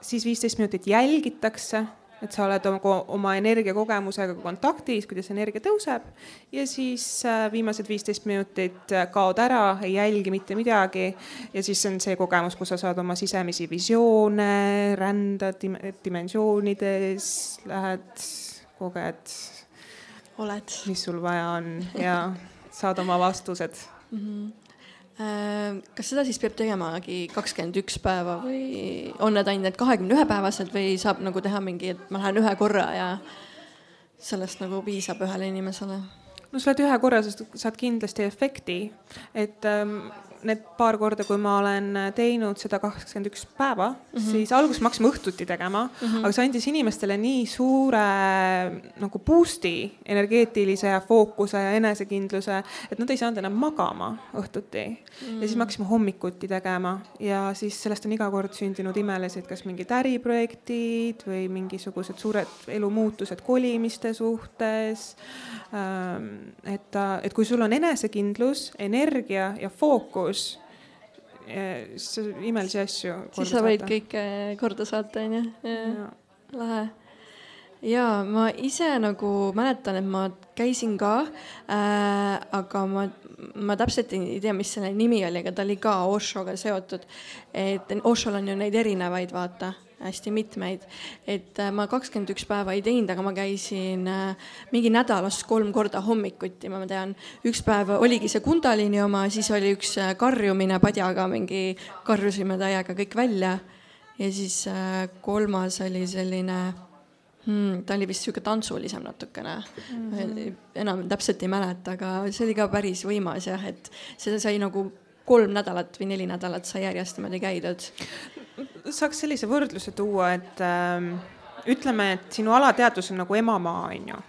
S2: siis viisteist minutit jälgitakse et sa oled oma, oma energiakogemusega kontaktis, kuidas energia tõuseb ja siis äh, viimased viisteist minutit äh, kaod ära, ei jälgi mitte midagi ja siis on see kogemus, kus sa saad oma sisemisi visioone, rändad dim dimensioonides, lähed, koged.
S1: oled.
S2: mis sul vaja on ja saad oma vastused mm.
S1: -hmm kas seda siis peab tegemagi kakskümmend üks päeva või on need ainult kahekümne ühe päevased või saab nagu teha mingi, et ma lähen ühe korra ja sellest nagu piisab ühele inimesele?
S2: no sa oled ühe korra, sa saad kindlasti efekti, et ähm, need paar korda, kui ma olen teinud seda kakskümmend üks päeva mm, -hmm. siis alguses me hakkasime õhtuti tegema mm, -hmm. aga see andis inimestele nii suure nagu boost'i, energeetilise ja fookuse ja enesekindluse, et nad ei saanud enam magama õhtuti mm. -hmm. ja siis me hakkasime hommikuti tegema ja siis sellest on iga kord sündinud imeliseid, kas mingid äriprojektid või mingisugused suured elumuutused kolimiste suhtes. Ähm, et, et kui sul on enesekindlus, energia ja fookus, siis imelisi asju.
S1: siis sa võid kõike korda saata, onju. lahe ja ma ise nagu mäletan, et ma käisin ka äh,, aga ma, ma täpselt ei tea, mis selle nimi oli, aga ta oli ka Oshoga seotud. et Oshol on ju neid erinevaid, vaata hästi mitmeid. et äh, ma kakskümmend üks päeva ei teinud, aga ma käisin äh, mingi nädalas kolm korda hommikuti, ma tean, üks päev oligi see Kundalini oma, siis oli üks äh, karjumine padjaga, mingi karjusime täiega kõik välja. ja siis kolmas oli selline hmm,, ta oli vist sihuke tantsulisem natukene mm. -hmm. enam täpselt ei mäleta, aga see oli ka päris võimas jah, et seda sai nagu kolm nädalat või neli nädalat sai järjest niimoodi käidud
S2: saaks sellise võrdluse tuua, et äh, ütleme, et sinu alateadvus on nagu emamaa, onju.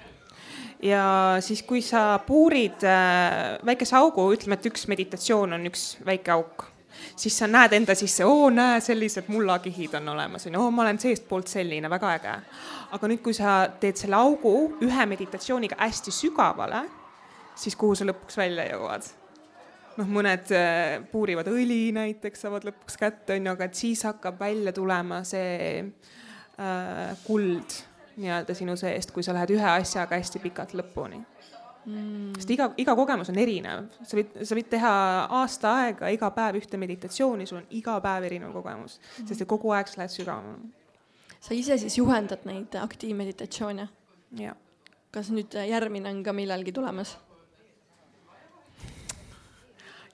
S2: ja siis, kui sa puurid äh, väikese augu, ütleme, et üks meditatsioon on üks väike auk, siis sa näed enda sisse, oo, näe, sellised mullakihid on olemas, onju, oo, ma olen seestpoolt selline, väga äge. aga nüüd, kui sa teed selle augu ühe meditatsiooniga hästi sügavale, siis kuhu sa lõpuks välja jõuad noh, mõned äh, puurivad õli näiteks, saavad lõpuks kätte, on ju, aga et siis hakkab välja tulema see äh, kuld nii-öelda sinu seest, kui sa lähed ühe asjaga hästi pikalt lõpuni mm.. sest iga, iga kogemus on erinev, sa võid, sa võid teha aasta aega iga päev ühte meditatsiooni, sul on iga päev erinev kogemus mm., sest et kogu aeg sa lähed sügavamale.
S1: sa ise siis juhendad neid aktiivmeditatsioone?
S2: jah.
S1: kas nüüd järgmine on ka millalgi tulemas?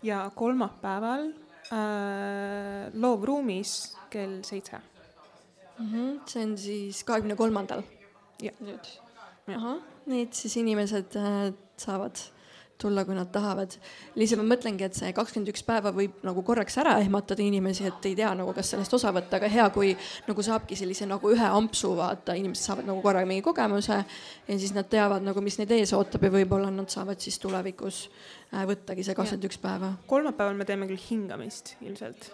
S2: Ja kolmapäeval äh, loovruumis kell seitse
S1: mm. -hmm. see on siis kahekümne kolmandal. nüüd. ahah, need siis inimesed äh, saavad tulla, kui nad tahavad. lihtsalt ma mõtlengi, et see kakskümmend üks päeva võib nagu korraks ära ehmatada inimesi, et ei tea nagu, kas sellest osa võtta, aga hea, kui nagu saabki sellise nagu ühe ampsu vaata, inimesed saavad nagu korraga mingi kogemuse ja siis nad teavad nagu, mis neid ees ootab ja võib-olla nad saavad siis tulevikus äh, võttagi see kakskümmend üks päeva.
S2: kolmapäeval me teeme küll hingamist ilmselt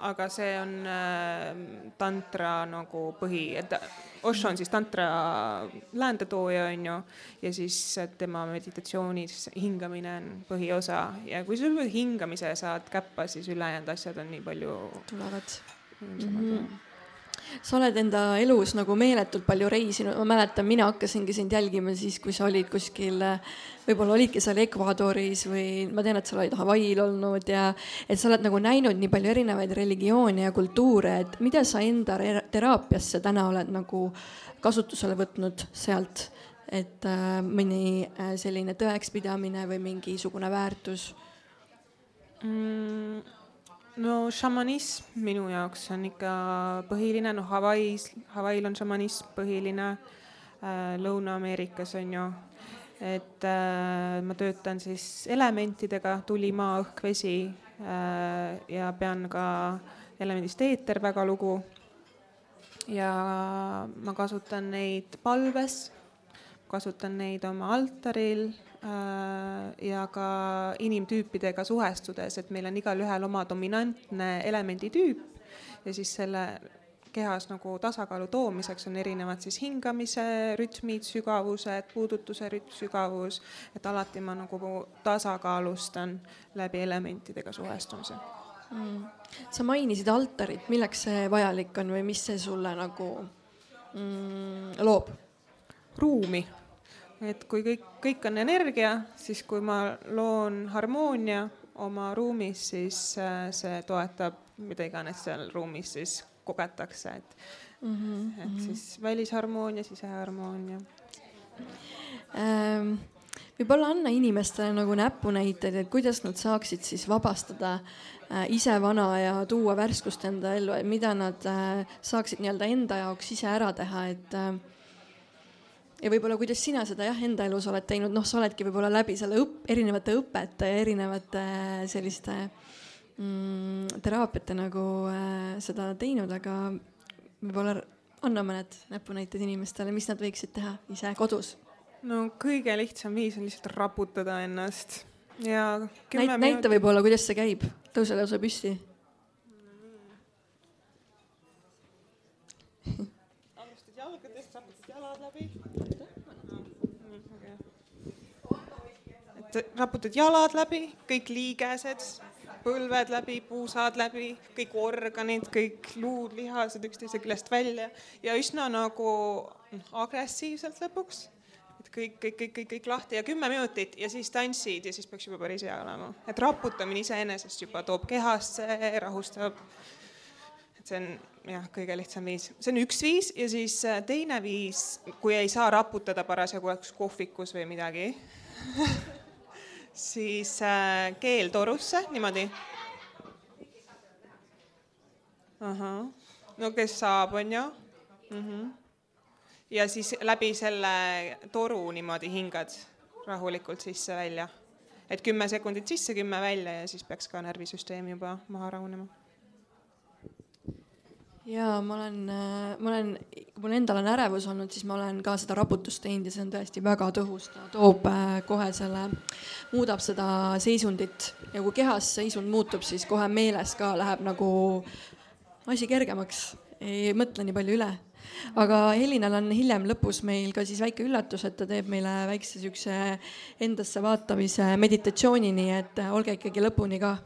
S2: aga see on äh, tantra nagu põhi, et Osho on siis tantra läänetooja, on ju, ja siis tema meditatsioonis hingamine on põhiosa ja kui sa hingamise saad käppa, siis ülejäänud asjad on nii palju.
S1: tulevad. Mm -hmm sa oled enda elus nagu meeletult palju reisinud, ma mäletan, mina hakkasingi sind jälgima siis, kui sa olid kuskil, võib-olla olidki seal Ecuadoris või ma tean, et sa olid Hawaii'l olnud ja et sa oled nagu näinud nii palju erinevaid religioone ja kultuure, et mida sa enda teraapiasse täna oled nagu kasutusele võtnud sealt, et äh, mõni äh, selline tõekspidamine või mingisugune väärtus
S2: mm.? No šamanism minu jaoks on ikka põhiline, noh Hawaii's, Hawaii'l on šamanism põhiline äh,, Lõuna-Ameerikas on ju, et äh, ma töötan siis elementidega, tuli, maa, õhk, vesi äh, ja pean ka elemendist eeter väga lugu. ja ma kasutan neid palves, kasutan neid oma altaril ja ka inimtüüpidega suhestudes, et meil on igalühel oma dominantne elemenditüüp ja siis selle kehas nagu tasakaalu toomiseks on erinevad siis hingamise rütmid, sügavused, puudutuse rütm, sügavus, et alati ma nagu tasakaalustan läbi elementidega suhestumise.
S1: Mm.. sa mainisid altarit, milleks see vajalik on või mis see sulle nagu mm, loob?
S2: ruumi et kui kõik, kõik on energia, siis kui ma loon harmoonia oma ruumis, siis äh, see toetab mida iganes seal ruumis siis kogetakse, et mm, -hmm, et mhm. siis välisharmoonia, siseharmoonia
S1: ähm võib-olla anna inimestele nagu näpunäiteid, et kuidas nad saaksid siis vabastada äh, ise vana ja tuua värskust enda ellu, et mida nad äh, saaksid nii-öelda enda jaoks ise ära teha, et ja võib-olla, kuidas sina seda jah, enda elus oled teinud, noh, sa oledki võib-olla läbi selle õpp, erinevate õpete ja erinevate selliste mm, teraapiate nagu äh, seda teinud, aga võib-olla anna mõned näpunäited inimestele, mis nad võiksid teha ise kodus?
S2: no kõige lihtsam viis on lihtsalt raputada ennast. Ja
S1: Näit, näita võib-olla, kuidas see käib, tõuse lausa püsti
S2: alustad jalgadest, raputad jalad läbi. Et raputad jalad läbi, kõik liigesed, põlved läbi, puusad läbi, kõik organid, kõik luud, lihased üksteise küljest välja ja üsna nagu agressiivselt lõpuks. et kõik, kõik, kõik, kõik, kõik lahti ja kümme minutit ja siis tantsid ja siis peaks juba päris hea olema. et raputamine iseenesest juba toob kehasse, rahustab. See on jah, kõige lihtsam viis, see on üks viis ja siis äh, teine viis, kui ei saa raputada parasjagu oleks kohvikus või midagi siis äh, keel torusse niimoodi. ahah, no kes saab, onju mm. -hmm. ja siis läbi selle toru niimoodi hingad rahulikult sisse-välja, et kümme sekundit sisse, kümme välja ja siis peaks ka närvisüsteem juba maha rahunema
S1: ja ma olen, äh, ma olen, kui mul endal on ärevus olnud, siis ma olen ka seda raputust teinud ja see on tõesti väga tõhus, ta toob äh, kohe selle, muudab seda seisundit ja kui kehas seisund muutub, siis kohe meeles ka läheb nagu asi kergemaks, ei mõtle nii palju üle. Aga Helinal on hiljem lõpus meil ka siis väike üllatus, et ta teeb meile väikse siukse endasse vaatamise meditatsiooni, nii et olge ikkagi lõpuni ka.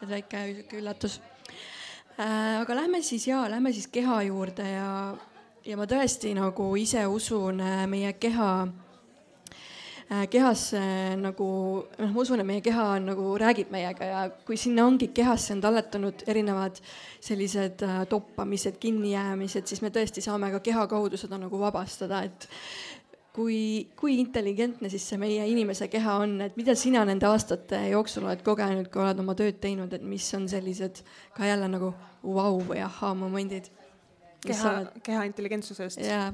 S1: et väike sihuke üllatus aga lähme siis ja lähme siis keha juurde ja, ja ma tõesti nagu ise usun äh, meie keha äh, kehasse nagu, noh, ma usun, et meie keha on nagu räägib meiega ja kui sinna ongi kehasse on talletunud erinevad sellised toppamised, kinnijäämised, siis me tõesti saame ka keha kaudu seda nagu vabastada, et kui, kui intelligentne siis see meie inimese keha on, et mida sina nende aastate jooksul oled kogenud, kui oled oma tööd teinud, et mis on sellised ka jälle nagu vau wow või ahhaa momendid?
S2: keha, keha intelligentsusest?
S1: jaa.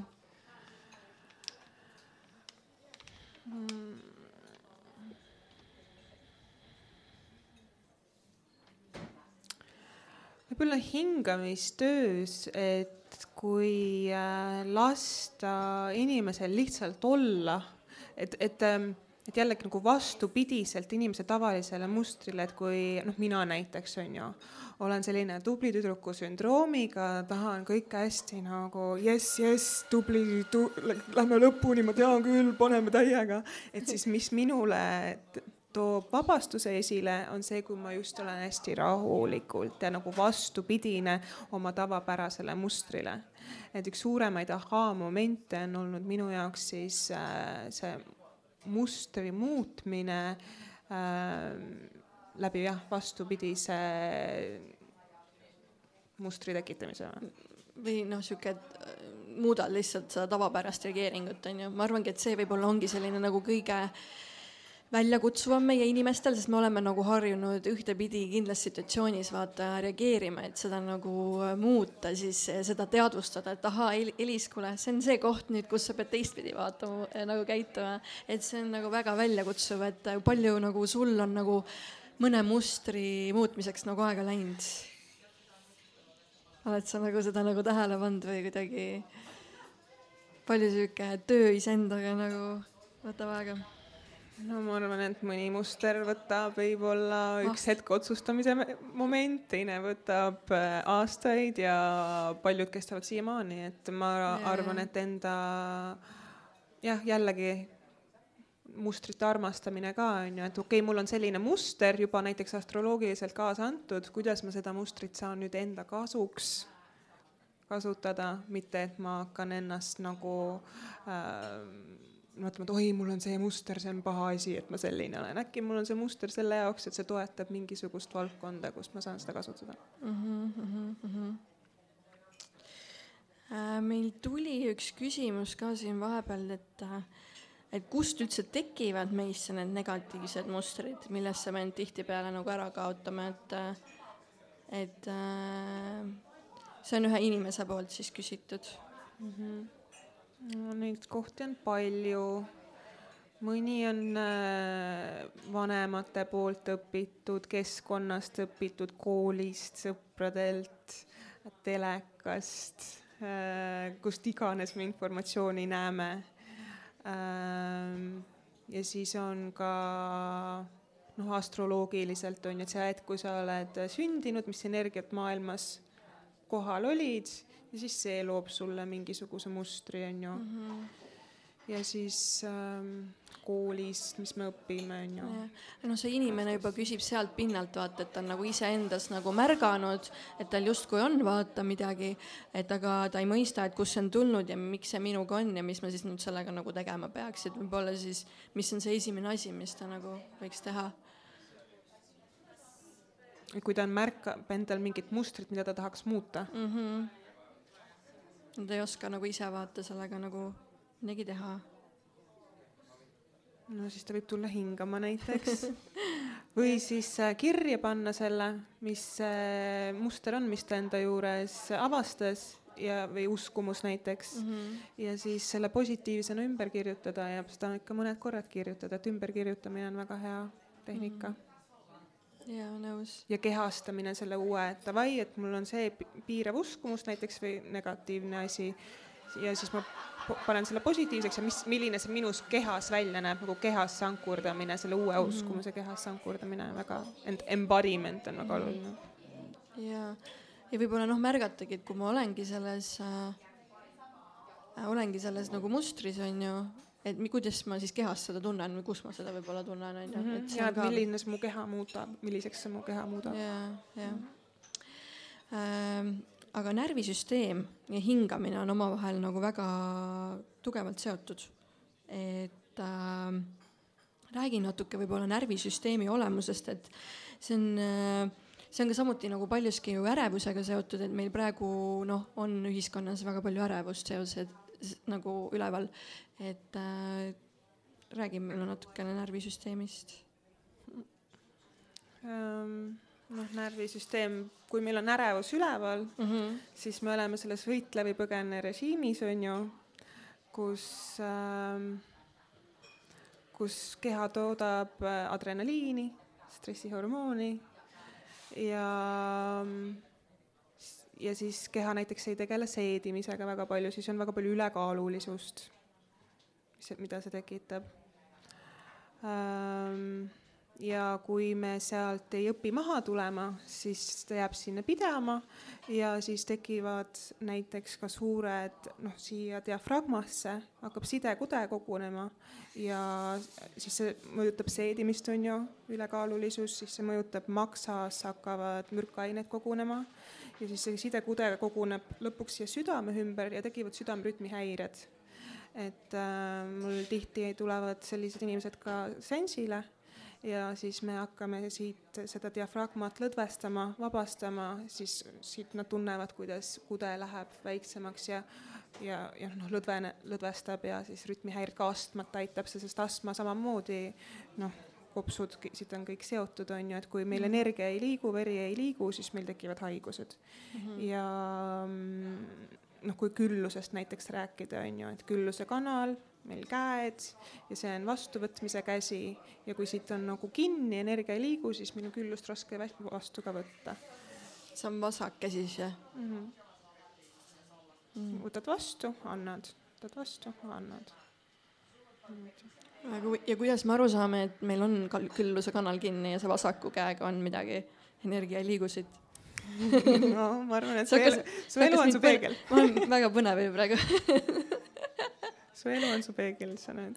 S2: võib-olla hingamistöös, et kui äh, lasta inimesel lihtsalt olla, et, et, ähm, et jällegi nagu vastupidiselt inimese tavalisele mustrile, et kui noh, mina näiteks on ju, olen selline tubli tüdruku sündroomiga, tahan kõike hästi nagu jess, jess, tubli tu,, lähme lõpuni, ma tean küll, paneme täiega, et siis mis minule toob vabastuse esile, on see, kui ma just olen hästi rahulikult ja nagu vastupidine oma tavapärasele mustrile. et üks suuremaid ahaa-momente on olnud minu jaoks siis äh, see mustri muutmine äh, läbi jah, vastupidise mustri tekitamise
S1: või noh, sihuke äh, muudad lihtsalt seda tavapärast reageeringut on ju, ma arvangi, et see võib-olla ongi selline nagu kõige äh, väljakutsuvam meie inimestel, sest me oleme nagu harjunud ühtepidi kindlas situatsioonis vaata reageerima, et seda nagu muuta, siis seda teadvustada, et ahaa, Elis, kuule, see on see koht nüüd, kus sa pead teistpidi vaatama, äh, nagu käituma. et see on nagu väga väljakutsuv, et palju nagu sul on nagu mõne mustri muutmiseks nagu aega läinud? oled sa nagu seda nagu tähele pannud või kuidagi palju sihuke töö iseendaga nagu võtab aega?
S2: No ma arvan, et mõni muster võtab võib-olla üks hetk otsustamise moment, teine võtab äh, aastaid ja paljud kestavad siiamaani, et ma ja, arvan, et enda jah, jällegi mustrite armastamine ka on ju, et okei okay,, mul on selline muster juba näiteks astroloogiliselt kaasa antud, kuidas ma seda mustrit saan nüüd enda kasuks kasutada, mitte et ma hakkan ennast nagu äh, mõtlema, et oi, mul on see muster, see on paha asi, et ma selline olen. äkki mul on see muster selle jaoks, et see toetab mingisugust valdkonda, kus ma saan seda kasutada mm. -hmm, mm -hmm.
S1: meil tuli üks küsimus ka siin vahepeal, et, äh, et kust üldse tekivad meisse need negatiivsed mustrid, millesse me end tihtipeale nagu ära kaotame, et, äh, et see on ühe inimese poolt siis küsitud mm. -hmm
S2: no neid kohti on palju. mõni on äh, vanemate poolt õpitud, keskkonnast õpitud, koolist, sõpradelt, telekast, äh, kust iganes me informatsiooni näeme. Ähm, ja siis on ka noh, astroloogiliselt on ju, et see hetk, kui sa oled sündinud, mis energiat maailmas kohal olid ja siis see loob sulle mingisuguse mustri, on ju mm. -hmm. ja siis ähm, koolis, mis me õpime, on ju.
S1: noh, see inimene juba küsib sealt pinnalt vaata, et ta on nagu iseendas nagu märganud, et tal justkui on vaata midagi, et aga ta ei mõista, et kust see on tulnud ja miks see minuga on ja mis ma siis nüüd sellega nagu tegema peaks, et võib-olla siis, mis on see esimene asi, mis ta nagu võiks teha
S2: kui ta märkab endal mingit mustrit, mida ta tahaks muuta mm. -hmm.
S1: Nad ei oska nagu ise vaata sellega nagu midagi teha.
S2: no siis ta võib tulla hingama näiteks või siis äh, kirja panna selle, mis see muster on, mis ta enda juures avastas ja, või uskumus näiteks mm. -hmm. ja siis selle positiivsena ümber kirjutada ja seda ikka mõned korrad kirjutada, et ümberkirjutamine on väga hea tehnika mm. -hmm
S1: jaa, nõus.
S2: ja kehastamine selle uue, et davai, et mul on see piirav uskumus näiteks või negatiivne asi ja siis ma panen selle positiivseks ja mis, milline see minus kehas välja näeb, nagu kehas sankurdamine, selle uue mm -hmm. uskumuse kehas sankurdamine väga, ent embodiment on väga mm -hmm. oluline.
S1: ja, ja võib-olla noh, märgatagi, et kui ma olengi selles äh,, olengi selles nagu mustris, on ju, et kuidas ma siis kehas seda tunnen või kus ma seda võib-olla tunnen, on ju.
S2: Mhm. ja, et milline see mu keha muudab, milliseks see mu keha muudab.
S1: ja, ja mm. -hmm. ähm, aga närvisüsteem ja hingamine on omavahel nagu väga tugevalt seotud. et äh, räägi natuke võib-olla närvisüsteemi olemusest, et see on äh, see on ka samuti nagu paljuski ju ärevusega seotud, et meil praegu noh, on ühiskonnas väga palju ärevust seoses nagu üleval, et äh, räägi mulle natukene närvisüsteemist
S2: ähm,. noh, närvisüsteem, kui meil on ärevus üleval mm, -hmm. siis me oleme selles võitle või põgene režiimis, on ju, kus ähm,, kus keha toodab äh, adrenaliini, stressihormooni ja ja siis keha näiteks ei tegele seedimisega väga palju, siis on väga palju ülekaalulisust, mis, mida see tekitab. ja kui me sealt ei õpi maha tulema, siis ta jääb sinna pidama ja siis tekivad näiteks ka suured, noh, siia diafragmasse hakkab sidekude kogunema ja siis see mõjutab seedimist, on ju, ülekaalulisus, siis see mõjutab maksas hakkavad mürkained kogunema ja siis see sidekude koguneb lõpuks siia südame ümber ja tekivad südamerütmi häired. et äh, mul tihti tulevad sellised inimesed ka sensile ja siis me hakkame siit seda diafragmat lõdvestama, vabastama, siis siit nad tunnevad, kuidas kude läheb väiksemaks ja ja, ja noh, lõdvene, lõdvestab ja siis rütmihäired ka astmat aitab sest astma samamoodi noh, kopsud, siit on kõik seotud, on ju, et kui meil mm -hmm. energia ei liigu, veri ei liigu, siis meil tekivad haigused mm. -hmm. ja mm, noh, kui küllusest näiteks rääkida, on ju, et külluse kanal, meil käed ja see on vastuvõtmise käsi ja kui siit on nagu kinni, energia ei liigu, siis meil on küllust raske vastu ka võtta.
S1: see on vasak käsi siis jah mm? -hmm.
S2: Mm. võtad vastu, annad, võtad vastu, annad
S1: aga ja kuidas me aru saame, et meil on külluse kanal kinni ja see vasaku käega on midagi, energia ei liigu siit?
S2: no ma arvan, et su elu, su elu on su peegel.
S1: ma olen väga põnev ju praegu
S2: su elu on su peegel, sa näed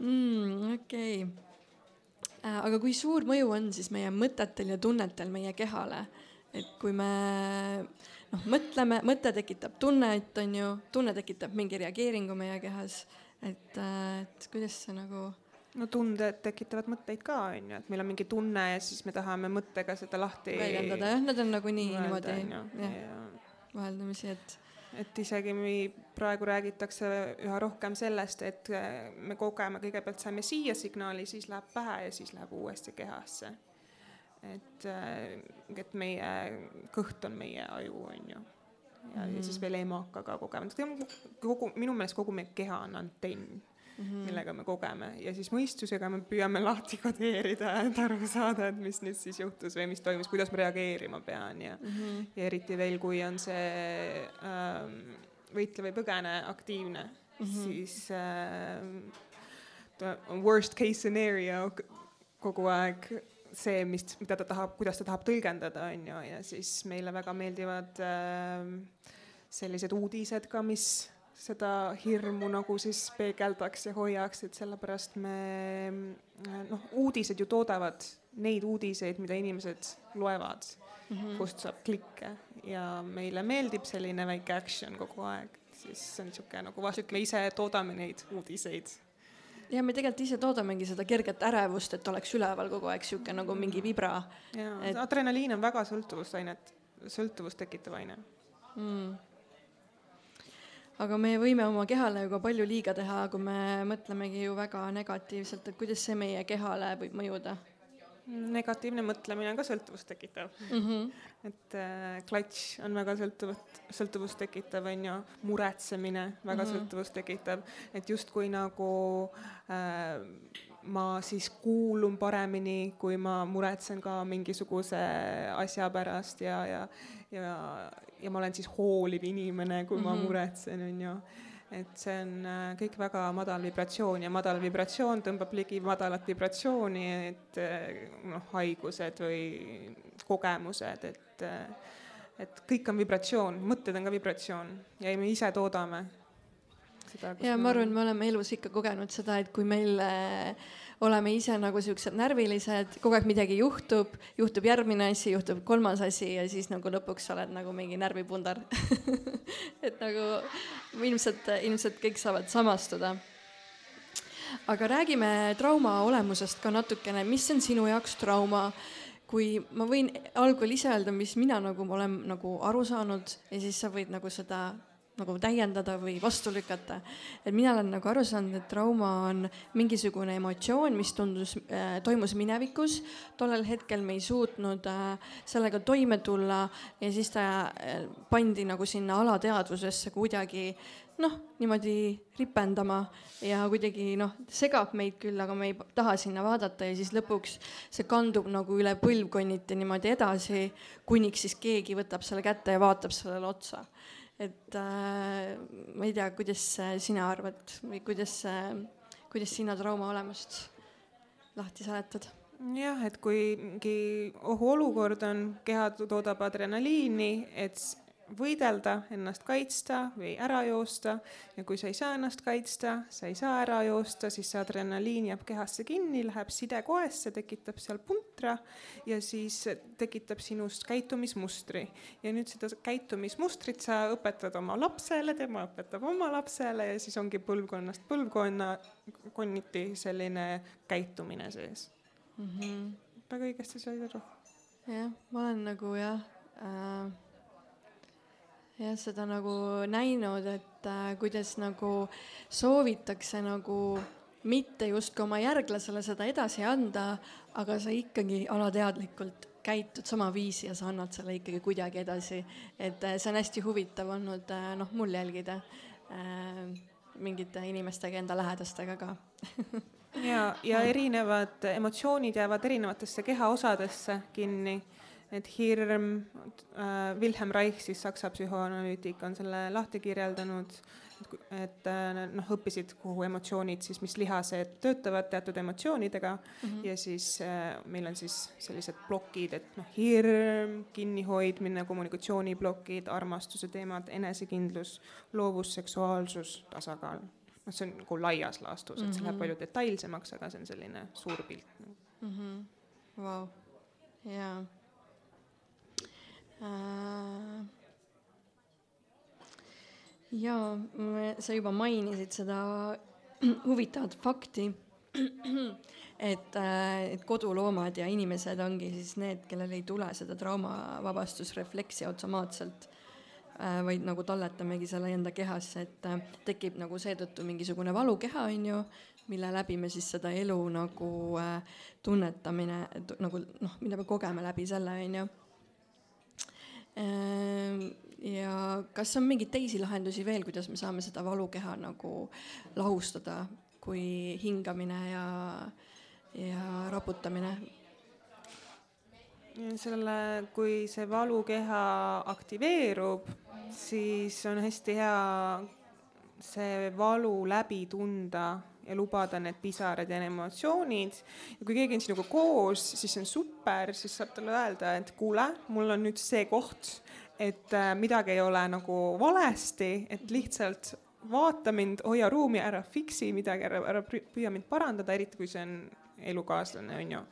S1: mm,. okei okay. äh,. aga kui suur mõju on siis meie mõtetel ja tunnetel meie kehale, et kui me noh, mõtleme, mõte tekitab tunnet, on ju, tunne tekitab mingi reageeringu meie kehas et, äh, et kuidas see nagu
S2: no tunded tekitavad mõtteid ka, on ju, et meil on mingi tunne ja siis me tahame mõttega seda lahti
S1: väljendada jah, need on nagunii niimoodi jah ja. vaheldumisi, et
S2: et isegi praegu räägitakse üha rohkem sellest, et äh, me kogeme, kõigepealt saame siia signaali, siis läheb pähe ja siis läheb uuesti kehasse. et, äh, et meie kõht on meie aju, on ju. Ja mm, -hmm. siis veel emakaga kogeme, kogu, minu meelest kogu meie keha on antenn mm, -hmm. millega me kogeme ja siis mõistusega me püüame lahti kodeerida, et aru saada, et mis nüüd siis juhtus või mis toimus, kuidas ma reageerima pean ja mm, -hmm. ja eriti veel, kui on see ähm, võitle või põgene aktiivne mm, -hmm. siis ähm, worst case scenario kogu aeg see, mis, mida ta tahab, kuidas ta tahab tõlgendada, on ju, ja siis meile väga meeldivad äh, sellised uudised ka, mis seda hirmu nagu siis peegeldaks ja hoiaks, et sellepärast me noh, uudised ju toodavad neid uudiseid, mida inimesed loevad mm, -hmm. kust saab klikke. Ja meile meeldib selline väike action kogu aeg, siis see on niisugune nagu vast, me ise toodame neid uudiseid
S1: ja me tegelikult ise toodamegi seda kerget ärevust, et oleks üleval kogu aeg sihuke nagu mingi vibra.
S2: jaa et..., adrenaliin on väga sõltuvusainet, sõltuvust tekitav aine mm.
S1: aga me võime oma kehale ju ka palju liiga teha, kui me mõtlemegi ju väga negatiivselt, et kuidas see meie kehale võib mõjuda
S2: negatiivne mõtlemine on ka sõltuvust tekitav mm. -hmm. et äh, klatš on väga sõltuvust, sõltuvust tekitav, on ju, muretsemine väga mm -hmm. sõltuvust tekitav, et justkui nagu äh, ma siis kuulun paremini, kui ma muretsen ka mingisuguse asja pärast ja, ja, ja, ja ma olen siis hooliv inimene, kui mm -hmm. ma mhm. muretsen, on ju et see on äh, kõik väga madal vibratsioon ja madal vibratsioon tõmbab ligi madalat vibratsiooni, et äh, noh, haigused või kogemused, et äh, et kõik on vibratsioon, mõtted on ka vibratsioon ja me ise toodame
S1: seda. ja ma arvan, me oleme elus ikka kogenud seda, et kui meil äh, oleme ise nagu siuksed närvilised, kogu aeg midagi juhtub, juhtub järgmine asi, juhtub kolmas asi ja siis nagu lõpuks oled nagu mingi närvipundar et nagu ilmselt, ilmselt kõik saavad samastuda. aga räägime trauma olemusest ka natukene, mis on sinu jaoks trauma? kui ma võin algul ise öelda, mis mina nagu olen nagu aru saanud ja siis sa võid nagu seda nagu täiendada või vastu lükata. et mina olen nagu aru saanud, et trauma on mingisugune emotsioon, mis tundus äh,, toimus minevikus. tollel hetkel me ei suutnud äh, sellega toime tulla ja siis ta äh, pandi nagu sinna alateadvusesse kuidagi noh, niimoodi ripendama ja kuidagi noh, segab meid küll, aga me ei taha sinna vaadata ja siis lõpuks see kandub nagu üle põlvkonniti niimoodi edasi, kuniks siis keegi võtab selle kätte ja vaatab sellele otsa et äh, ma ei tea, kuidas sina arvad või kuidas, kuidas sina trauma olemust lahti seletad?
S2: jah, et kui mingi ohuolukord on, keha toodab adrenaliini, et võidelda, ennast kaitsta või ära joosta ja kui sa ei saa ennast kaitsta, sa ei saa ära joosta, siis see adrenaliin jääb kehasse kinni, läheb sidekoesse, tekitab seal puntra ja siis tekitab sinust käitumismustri. ja nüüd seda käitumismustrit sa õpetad oma lapsele, tema õpetab oma lapsele ja siis ongi põlvkonnast põlvkonna, konniti selline käitumine sees mm. -hmm. väga õigesti said aru.
S1: jah, ma olen nagu jah äh jah, seda nagu näinud, et äh, kuidas nagu soovitakse nagu mitte justkui oma järglasele seda edasi anda, aga sa ikkagi alateadlikult käitud sama viisi ja sa annad selle ikkagi kuidagi edasi. et äh, see on hästi huvitav olnud äh, noh, mul jälgida äh, mingite inimestega, enda lähedastega ka
S2: ja, ja erinevad emotsioonid jäävad erinevatesse kehaosadesse kinni et hirm äh,, Wilhelm Reich, siis Saksa psühhoanalüütik, on selle lahti kirjeldanud, et äh, noh, õppisid, kuhu emotsioonid siis, mis lihased töötavad teatud emotsioonidega mm -hmm. ja siis äh, meil on siis sellised plokid, et noh, hirm, kinnihoidmine, kommunikatsiooniplokid, armastuse teemad, enesekindlus, loovus, seksuaalsus, tasakaal. noh, see on nagu laias laastus, et see läheb mhm. palju detailsemaks, aga see on selline suur pilt
S1: mm. -hmm. Vau, jaa Äh, ja sa juba mainisid seda huvitavat fakti, et, äh, et koduloomad ja inimesed ongi siis need, kellel ei tule seda traumavabastusrefleksi automaatselt, äh, vaid nagu talletamegi selle enda kehasse, et tekib nagu seetõttu mingisugune valukeha, on ju, mille läbi me siis seda elu nagu tunnetamine, nagu noh, mida me kogeme läbi selle, on ju ja kas on mingeid teisi lahendusi veel, kuidas me saame seda valukeha nagu lahustada, kui hingamine ja, ja raputamine?
S2: selle, kui see valukeha aktiveerub, siis on hästi hea see valu läbi tunda ja lubada need pisarad ja emotsioonid. ja kui keegi on sinuga koos, siis see on super, siis saab talle öelda, et kuule, mul on nüüd see koht, et äh, midagi ei ole nagu valesti, et lihtsalt vaata mind, hoia ruumi, ära fiksi midagi, ära, ära püüa mind parandada, eriti kui see on elukaaslane, on ju.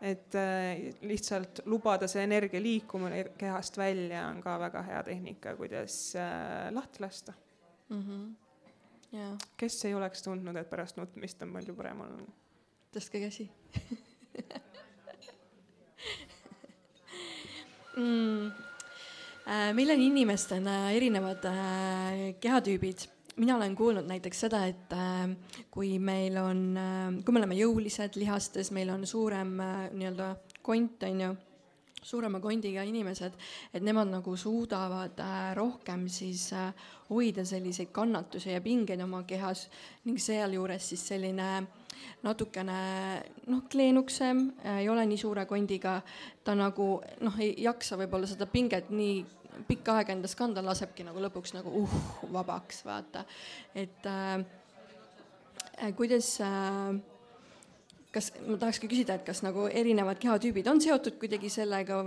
S2: et äh, lihtsalt lubada see energia liikuma kehast välja on ka väga hea tehnika, kuidas äh, lahti lasta mm.
S1: -hmm.
S2: Kes ei oleks tundnud, et pärast nutmist on palju parem olnud?
S1: tõstke käsi. Mm.. Äh, meil on inimestena erinevad äh, kehatüübid. Mina olen kuulnud näiteks seda, et äh, kui meil on, kui me oleme jõulised lihastes, meil on suurem nii-öelda kont, on ju suurema kondiga inimesed, et nemad nagu suudavad äh, rohkem siis äh, hoida selliseid kannatusi ja pingeid oma kehas ning sealjuures siis selline natukene noh, kleenuksem, äh, ei ole nii suure kondiga, ta nagu noh, ei jaksa võib-olla seda pinget nii pikka aega endas kanda, lasebki nagu lõpuks nagu uh, vabaks, vaata. et äh, kuidas äh, kas, ma tahakski küsida, et kas nagu erinevad kehatüübid on seotud kuidagi sellega,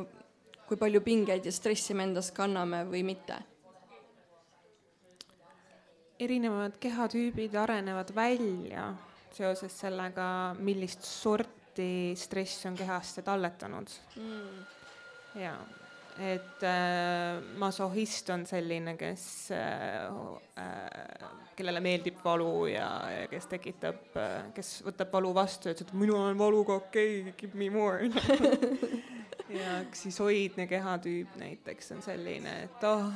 S1: kui palju pingeid ja stressi me endas kanname või mitte?
S2: erinevad kehatüübid arenevad välja seoses sellega, millist sorti stress on kehasse talletanud mm.. jaa et äh, masohhist on selline, kes äh, äh, kellele meeldib valu ja, ja kes tekitab, äh, kes võtab valu vastu ja ütleb, et mina olen valuga okei okay,, give me more. Ja siis hoidne kehatüüp näiteks on selline, et oh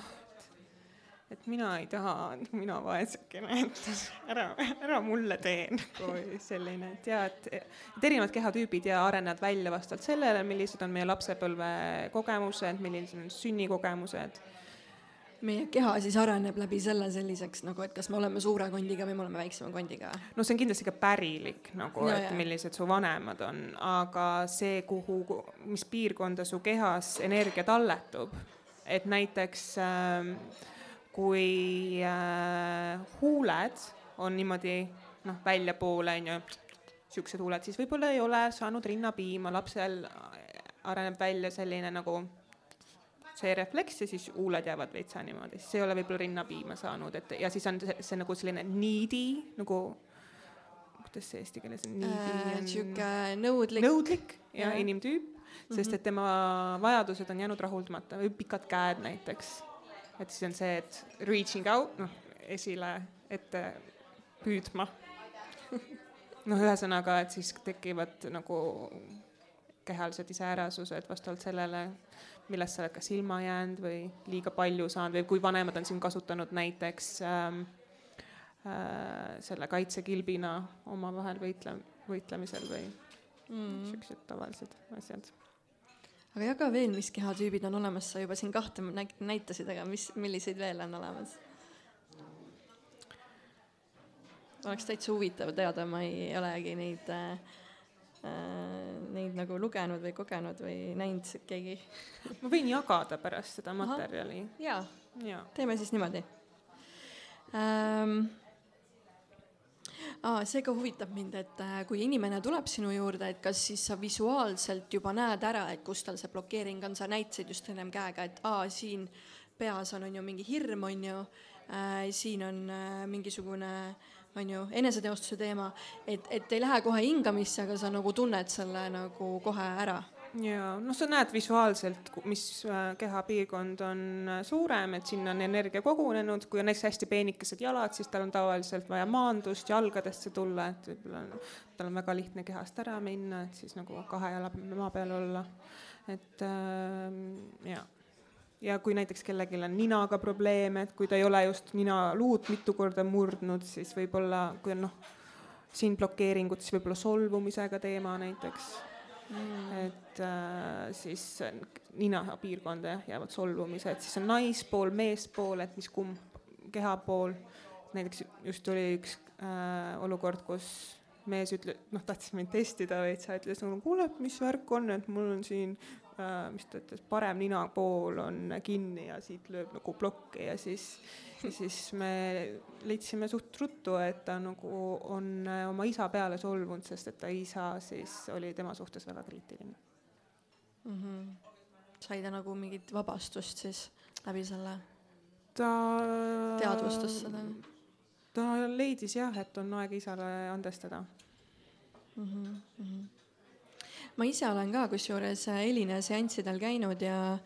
S2: et mina ei taha, mina vaesekene, et ära, ära mulle tee nagu selline, et ja et, et erinevad kehatüübid ja arenevad välja vastavalt sellele, millised on meie lapsepõlve kogemused, millised on sünnikogemused
S1: meie keha siis areneb läbi selle selliseks nagu, et kas me oleme suure kondiga või me oleme väiksema kondiga?
S2: no see on kindlasti ka pärilik nagu no,, et jah. millised su vanemad on, aga see, kuhu, mis piirkonda su kehas energia talletub, et näiteks äh, kui äh, huuled on niimoodi noh, väljapoole on ju, siuksed huuled, siis võib-olla ei ole saanud rinnapiima, lapsel areneb välja selline nagu see refleks ja siis huuled jäävad veitsa niimoodi, siis ei ole võib-olla rinnapiima saanud, et ja siis on see, see nagu selline needy nagu kuidas see eesti keeles on?
S1: Äh, sihuke nõudlik.
S2: nõudlik ja, ja. inimtüüp, sest mhm. et tema vajadused on jäänud rahuldamata või pikad käed näiteks et siis on see, et reaching out, noh, esile ette püüdma noh, ühesõnaga, et siis tekivad nagu kehalised iseärasused vastavalt sellele, millest sa oled kas ilma jäänud või liiga palju saanud või kui vanemad on siin kasutanud näiteks ähm, äh, selle kaitsekilbina omavahel võitle, võitlemisel või mm. siuksed tavalised asjad
S1: aga jaga veel, mis kehatüübid on olemas, sa juba siin kahte näitasid, aga mis, milliseid veel on olemas? oleks täitsa huvitav teada, ma ei olegi neid äh, äh, neid nagu lugenud või kogenud või näinud keegi.
S2: ma võin jagada pärast seda materjali.
S1: jaa ja., teeme siis niimoodi ähm, aa, see ka huvitab mind, et äh, kui inimene tuleb sinu juurde, et kas siis sa visuaalselt juba näed ära, et kus tal see blokeering on, sa näitasid just ennem käega, et aa, siin peas on, on ju mingi hirm, on ju äh,, siin on äh, mingisugune on ju, eneseteostuse teema, et, et ei lähe kohe hingamisse, aga sa nagu tunned selle nagu kohe ära
S2: ja noh, sa näed visuaalselt, mis äh, kehapiirkond on äh, suurem, et sinna on energia kogunenud, kui on näiteks hästi peenikesed jalad, siis tal on tavaliselt vaja maandust jalgadesse tulla, et võib-olla tal on väga lihtne kehast ära minna, et siis nagu kahe jala maa peal olla. et äh, ja, ja kui näiteks kellelgi on ninaga probleeme, et kui ta ei ole just ninaluud mitu korda murdnud, siis võib-olla, kui on noh, siin blokeeringud, siis võib-olla solvumisega teema näiteks mm.. et äh, siis ninapiirkonda jäävad solvumised, siis on naispool, meespool, et mis kumb kehapool. näiteks just oli üks äh, olukord, kus mees ütle-, noh, tahtis mind testida veitsa, ütles nagu kuule, mis värk on, et mul on siin mis ta ütles, parem ninapool on kinni ja siit lööb nagu plokki ja siis siis me leidsime suht ruttu, et ta nagu on äh, oma isa peale solvunud, sest et ta isa siis oli tema suhtes väga kriitiline
S1: mm. -hmm. sai ta nagu mingit vabastust siis läbi selle?
S2: ta
S1: teadvustas seda?
S2: ta leidis jah, et on aeg isale andestada
S1: mm. -hmm. Mm -hmm. Ma ise olen ka kusjuures Elina seanssidel käinud ja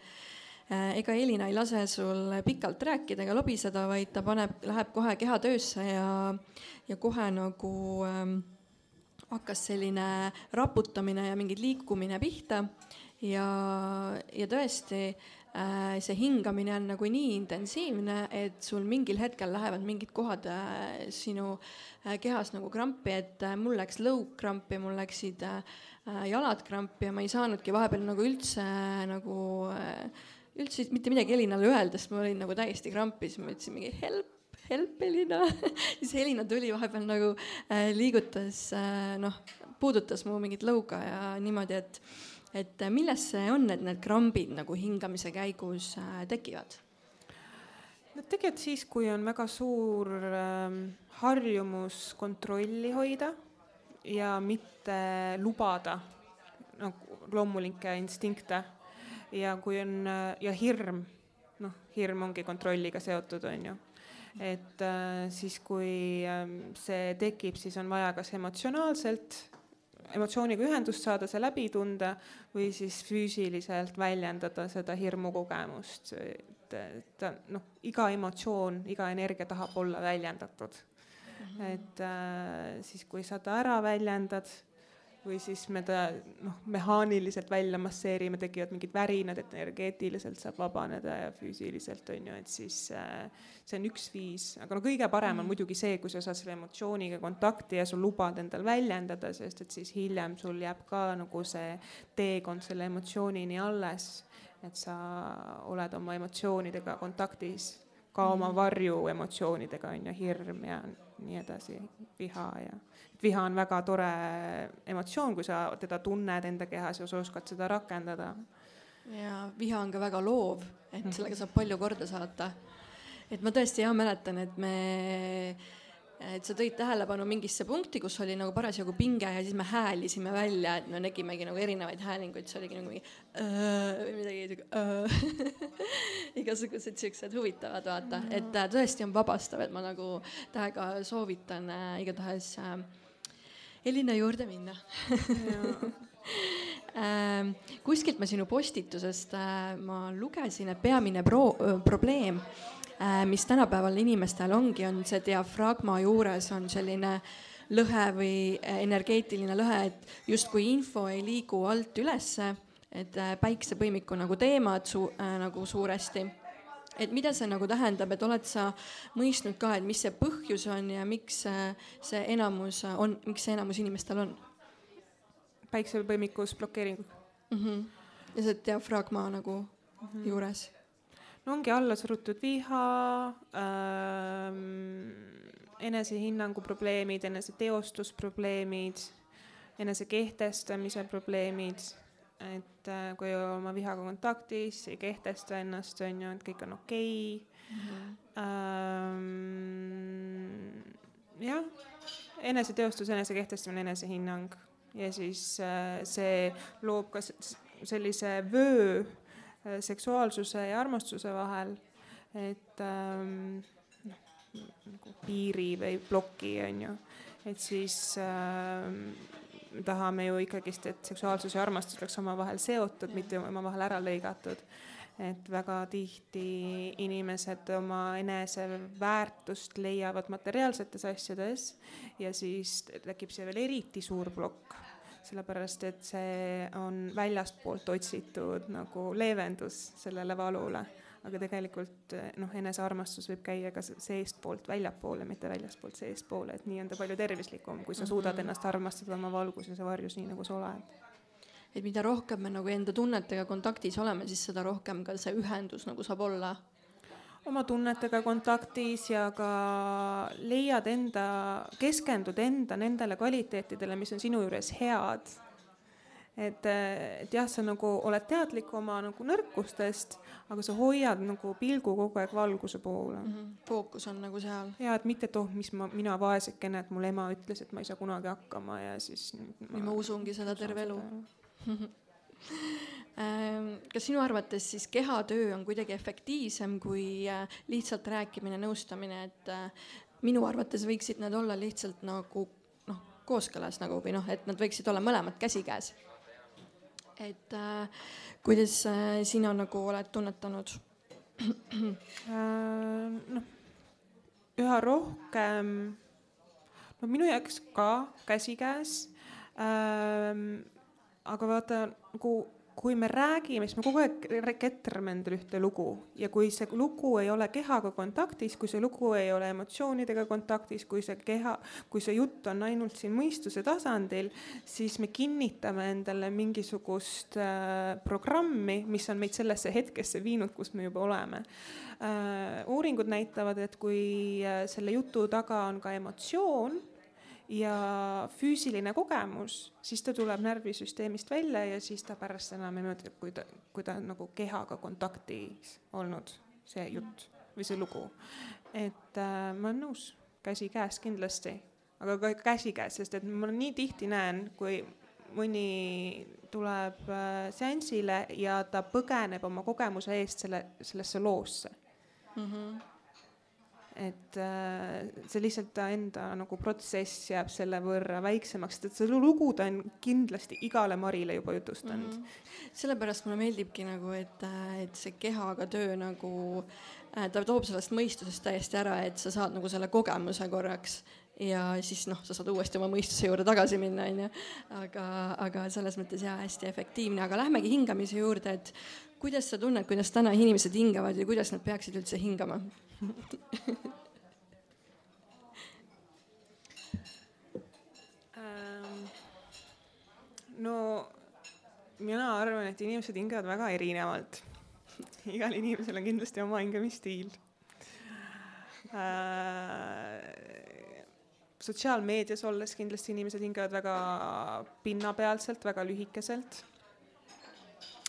S1: Äh, ega Elina ei lase sul pikalt rääkida ega lobiseda, vaid ta paneb, läheb kohe kehatöösse ja, ja kohe nagu ähm, hakkas selline raputamine ja mingid liikumine pihta. ja, ja tõesti äh, see hingamine on nagu nii intensiivne, et sul mingil hetkel lähevad mingid kohad äh, sinu äh, kehas nagu krampi, et äh, mul läks lõug krampi, mul läksid äh, jalad krampi ja ma ei saanudki vahepeal nagu üldse nagu äh, üldse mitte midagi Elinale öelda, sest ma olin nagu täiesti krampis, ma ütlesin mingi help, help Elina siis Elina tuli vahepeal nagu äh, liigutas äh, noh, puudutas mu mingit lõuga ja niimoodi, et, et äh, milles see on, et need krambid nagu hingamise käigus äh, tekivad?
S2: no tegelikult siis, kui on väga suur äh, harjumus kontrolli hoida ja mitte lubada nagu loomulikke instinkte ja kui on ja hirm, noh, hirm ongi kontrolliga seotud, on ju et äh, siis, kui äh, see tekib, siis on vaja kas emotsionaalselt, emotsiooniga ühendust saada, see läbi tunda või siis füüsiliselt väljendada seda hirmukogemust. et, et noh, iga emotsioon, iga energia tahab olla väljendatud. Et äh, siis, kui sa ta ära väljendad või siis me ta noh, mehaaniliselt välja masseerime, tekivad mingid värinad, et energeetiliselt saab vabaneda ja füüsiliselt on ju, et siis äh, see on üks viis, aga no kõige parem on mm. muidugi see, kui sa saad selle emotsiooniga kontakti ja sa lubad endal väljendada, sest et siis hiljem sul jääb ka nagu see teekond selle emotsioonini alles, et sa oled oma emotsioonidega kontaktis, ka oma mm. varju emotsioonidega on ju, hirm ja nii edasi, viha ja viha on väga tore emotsioon, kui sa teda tunned enda kehas ja sa oskad seda rakendada.
S1: ja viha on ka väga loov, et mhm. sellega saab palju korda saata. et ma tõesti jah mäletan, et me, et sa tõid tähelepanu mingisse punkti, kus oli nagu parasjagu pinge ja siis me häälisime välja, et me nägimegi nagu erinevaid häälinguid, see oligi nagu mingi või midagi siuke igasugused siuksed huvitavad, vaata, et äh, tõesti on vabastav, et ma nagu täiega soovitan äh, igatahes äh, Elina juurde minna. Ähm, kuskilt ma sinu postitusest äh, ma lugesin, et peamine pro-, probleem, äh, mis tänapäeval inimestel ongi, on see diafragma juures on selline lõhe või äh, energeetiline lõhe, et justkui info ei liigu alt ülesse, et päiksepõimiku nagu teemad su, äh, nagu suuresti et mida see nagu tähendab, et oled sa mõistnud ka, et mis see põhjus on ja miks see enamus on, miks see enamus inimestel on?
S2: päiksepõimikus blokeering
S1: mm. -hmm. ja see diafragma nagu mm -hmm. juures?
S2: No ongi allasurutud viha ähm,, enesehinnangu probleemid, eneseteostusprobleemid, enesekehtestamise probleemid et äh, kui oma vihaga kontaktis, ei kehtesta ennast, on ju, et kõik on okei okay. mm. -hmm. Ähm, jah, eneseteostus, enesekehtestamine, enesehinnang ja siis äh, see loob ka sellise vöö seksuaalsuse ja armastuse vahel, et ähm, noh, nagu piiri või ploki, on ju, et siis äh, tahame ju ikkagist, et seksuaalsus ja armastus oleks omavahel seotud, mitte omavahel ära lõigatud. et väga tihti inimesed oma eneseväärtust leiavad materiaalsetes asjades ja siis tekib see veel eriti suur plokk sellepärast et see on väljastpoolt otsitud nagu leevendus sellele valule aga tegelikult noh, enesearmastus võib käia ka seestpoolt väljapoole, mitte väljastpoolt seestpoole, et nii on ta palju tervislikum, kui sa -hmm. suudad ennast armastada oma valguses ja varjus, nii nagu sa oled.
S1: et mida rohkem me nagu enda tunnetega kontaktis oleme, siis seda rohkem ka see ühendus nagu saab olla
S2: oma tunnetega kontaktis ja ka leiad enda, keskendud enda nendele kvaliteetidele, mis on sinu juures head. et, et jah, sa nagu oled teadlik oma nagu nõrkustest, aga sa hoiad nagu pilgu kogu aeg valguse poole mm. -hmm.
S1: fookus on nagu seal.
S2: ja et mitte, et oh, mis ma, mina vaesekene, et mul ema ütles, et ma ei saa kunagi hakkama ja siis.
S1: või ma usungi seda terve elu kas sinu arvates siis kehatöö on kuidagi efektiivsem kui äh, lihtsalt rääkimine, nõustamine, et äh, minu arvates võiksid need olla lihtsalt nagu noh, kooskõlas nagu või noh, et nad võiksid olla mõlemad käsikäes. et äh, kuidas äh, sina nagu oled tunnetanud
S2: äh,? noh, üha rohkem, no minu jaoks ka käsikäes ähm,. Aga vaata nagu kui me räägime, siis me kogu aeg ketrame endale ühte lugu ja kui see lugu ei ole kehaga kontaktis, kui see lugu ei ole emotsioonidega kontaktis, kui see keha, kui see jutt on ainult siin mõistuse tasandil, siis me kinnitame endale mingisugust äh, programmi, mis on meid sellesse hetkesse viinud, kus me juba oleme äh,. uuringud näitavad, et kui äh, selle jutu taga on ka emotsioon ja füüsiline kogemus, siis ta tuleb närvisüsteemist välja ja siis ta pärast enam ei mõtle, kui ta, kui ta on nagu kehaga kontaktis olnud, see jutt või see lugu. et äh, ma olen nõus, käsikäes kindlasti, aga ka käsikäes, sest et ma nii tihti näen, kui mõni tuleb äh, seansile ja ta põgeneb oma kogemuse eest selle, sellesse loosse mm. -hmm et äh, see lihtsalt ta enda nagu protsess jääb selle võrra väiksemaks, et seda lugu ta on kindlasti igale Marile juba jutustanud mm.
S1: -hmm. sellepärast mulle meeldibki nagu, et, äh, et see kehaga töö nagu, äh, ta toob sellest mõistusest täiesti ära, et sa saad nagu selle kogemuse korraks ja siis noh, sa saad uuesti oma mõistuse juurde tagasi minna, onju. aga, aga selles mõttes jaa, hästi efektiivne, aga lähmegi hingamise juurde, et kuidas sa tunned, kuidas täna inimesed hingavad ja kuidas nad peaksid üldse hingama
S2: no mina arvan, et inimesed hingavad väga erinevalt. igal inimesel on kindlasti oma hingamisstiil äh,. sotsiaalmeedias olles kindlasti inimesed hingavad väga pinnapealselt, väga lühikeselt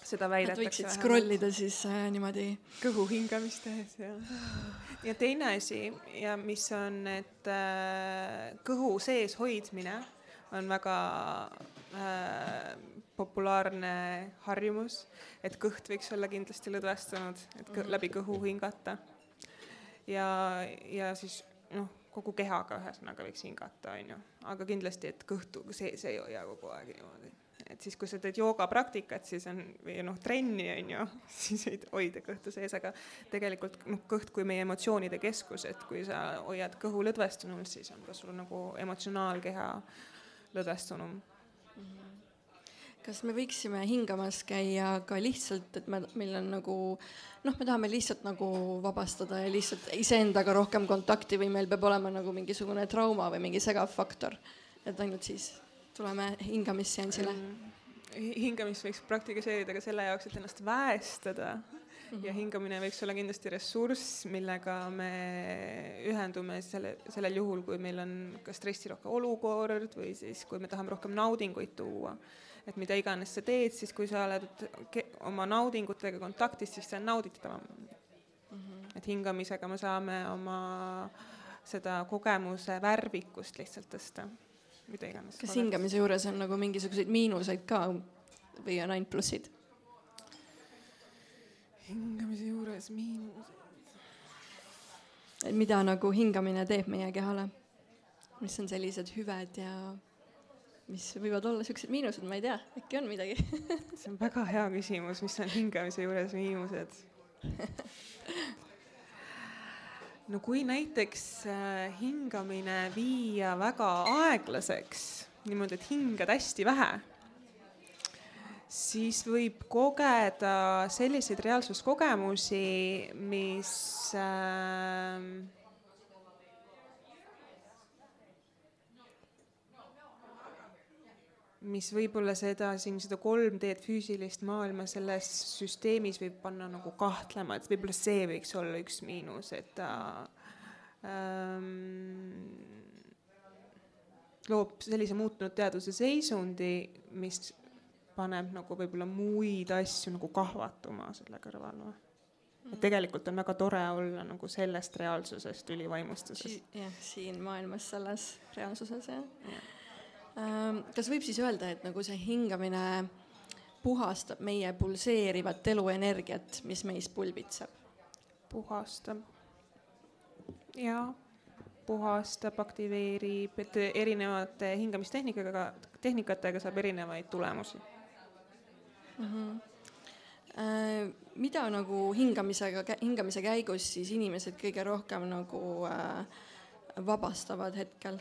S2: seda väidetakse.
S1: Võiksid scroll ida siis äh, niimoodi.
S2: kõhu hingamist tehes jah. ja teine asi ja mis on, et äh, kõhu sees hoidmine on väga äh, populaarne harjumus, et kõht võiks olla kindlasti lõdvestunud, et kõ mhm. läbi kõhu hingata. ja, ja siis noh, kogu kehaga ühesõnaga võiks hingata, onju, aga kindlasti, et kõhtu sees ei hoia kogu aeg niimoodi et siis, kui sa teed joogapraktikat, siis on või noh, trenni on ju, siis võid hoida kõhtu sees, aga tegelikult noh, kõht kui meie emotsioonide keskus, et kui sa hoiad kõhu lõdvestunul, siis on ka sul nagu emotsionaalkeha lõdvestunum mm. -hmm
S1: kas me võiksime hingamas käia ka lihtsalt, et me, meil on nagu noh, me tahame lihtsalt nagu vabastada ja lihtsalt iseendaga rohkem kontakti või meil peab olema nagu mingisugune trauma või mingi segav faktor, et ainult siis tuleme hingamisseansile mm.?
S2: hingamist võiks praktiseerida ka selle jaoks, et ennast väestada mm -hmm. ja hingamine võiks olla kindlasti ressurss, millega me ühendume selle, sellel juhul, kui meil on ka stressirohke olukord või siis, kui me tahame rohkem naudinguid tuua. et mida iganes sa teed, siis kui sa oled oma naudingutega kontaktis, siis see on nauditavam mm. -hmm. et hingamisega me saame oma seda kogemuse värvikust lihtsalt tõsta mida iganes.
S1: kas hingamise juures on nagu mingisuguseid miinuseid ka või on ainult plussid?
S2: hingamise juures miinused.
S1: et mida nagu hingamine teeb meie kehale? mis on sellised hüved ja mis võivad olla siuksed miinused, ma ei tea, äkki on midagi
S2: see on väga hea küsimus, mis on hingamise juures miinused no kui näiteks äh, hingamine viia väga aeglaseks, niimoodi, et hingad hästi vähe, siis võib kogeda selliseid reaalsuskogemusi, mis äh, mis võib-olla seda siin, seda 3D-d füüsilist maailma selles süsteemis võib panna nagu kahtlema, et võib-olla see võiks olla üks miinus, et ta ähm, loob sellise muutunud teaduse seisundi, mis paneb nagu võib-olla muid asju nagu kahvatuma selle kõrval või? et mm. tegelikult on väga tore olla nagu sellest reaalsusest ülivaimustuses si.
S1: jah, siin maailmas selles reaalsuses jah ja. Ähm,. Kas võib siis öelda, et nagu see hingamine puhastab meie pulseerivat eluenergiat, mis meis pulbitseb?
S2: puhastab, jaa puhastab, aktiveerib, et erinevate hingamistehnikatega, tehnikatega saab erinevaid tulemusi
S1: mm. -hmm. Mida nagu hingamisega, hingamise käigus siis inimesed kõige rohkem nagu äh, vabastavad hetkel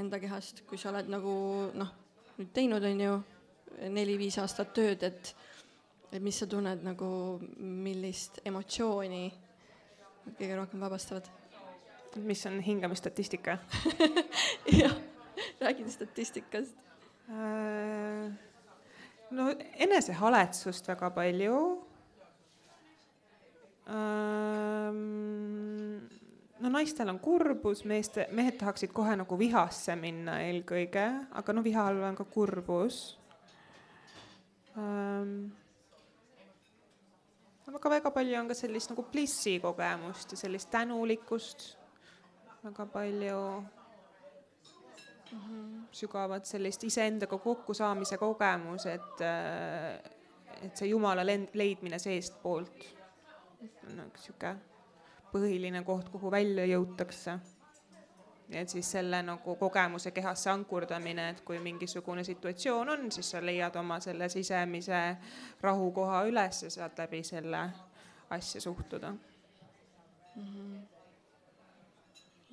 S1: enda kehast, kui sa oled nagu noh, nüüd teinud, on ju, neli-viis aastat tööd, et, et mis sa tunned nagu, millist emotsiooni kõige rohkem vabastavad?
S2: mis on hingamisstatistika
S1: jah, räägin statistikast äh
S2: no enesehaletsust väga palju ähm,. No naistel on kurbus, meeste, mehed tahaksid kohe nagu vihasse minna eelkõige, aga no viha all on ka kurbus ähm,. aga väga palju on ka sellist nagu plissi kogemust ja sellist tänulikkust väga palju mm -hmm. sügavat sellist iseendaga kokkusaamise kogemus, et, äh, et see Jumala leidmine seestpoolt on üks sihuke põhiline koht, kuhu välja jõutakse. et siis selle nagu kogemuse kehasse ankurdamine, et kui mingisugune situatsioon on, siis sa leiad oma selle sisemise rahukoha üles ja saad läbi selle asja suhtuda mm.
S1: -hmm.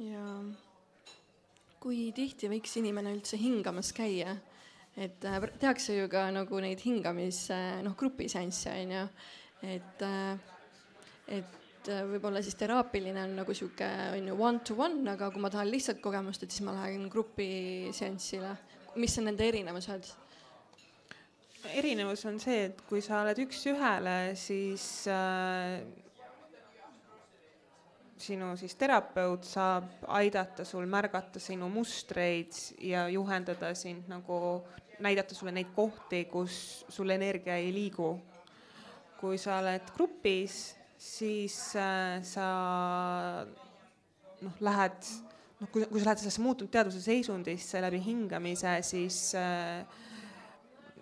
S1: ja kui tihti võiks inimene üldse hingamas käia? et äh, tehakse ju ka nagu neid hingamis, noh, grupiseansse on ju, et, äh, et äh, võib-olla siis teraapiline on nagu sihuke on ju one to one, aga kui ma tahan lihtsalt kogemust, et siis ma lähen grupiseansile. mis on nende erinevused?
S2: erinevus on see, et kui sa oled üks-ühele, siis äh, sinu siis terapeut saab aidata sul märgata sinu mustreid ja juhendada sind nagu, näidata sulle neid kohti, kus sul energia ei liigu. kui sa oled grupis, siis äh, sa noh, lähed noh, kui, kui sa lähed sellesse muutunud teadvuse seisundisse läbi hingamise, siis äh,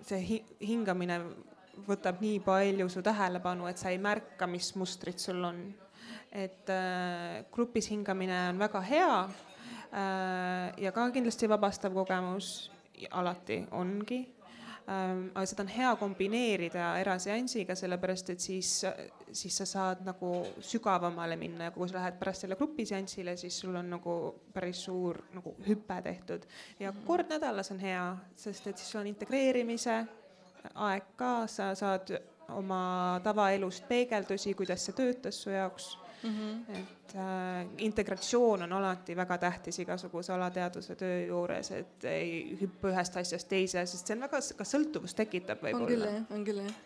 S2: see hi hingamine võtab nii palju su tähelepanu, et sa ei märka, mis mustrid sul on et äh, grupis hingamine on väga hea äh, ja ka kindlasti vabastav kogemus, alati ongi. Aga seda on hea kombineerida eraseansiga, sellepärast et siis, siis sa saad nagu sügavamale minna ja kui sa lähed pärast selle grupiseansile, siis sul on nagu päris suur nagu hüpe tehtud. ja mhm. kord nädalas on hea, sest et siis sul on integreerimise aeg ka, sa saad oma tavaelust peegeldusi, kuidas see töötas su jaoks mm. -hmm. et äh, integratsioon on alati väga tähtis igasuguse alateaduse töö juures, et ei hüppa ühest asjast teise, sest see on väga, ka sõltuvust tekitab võib-olla.
S1: on küll jah, on küll jah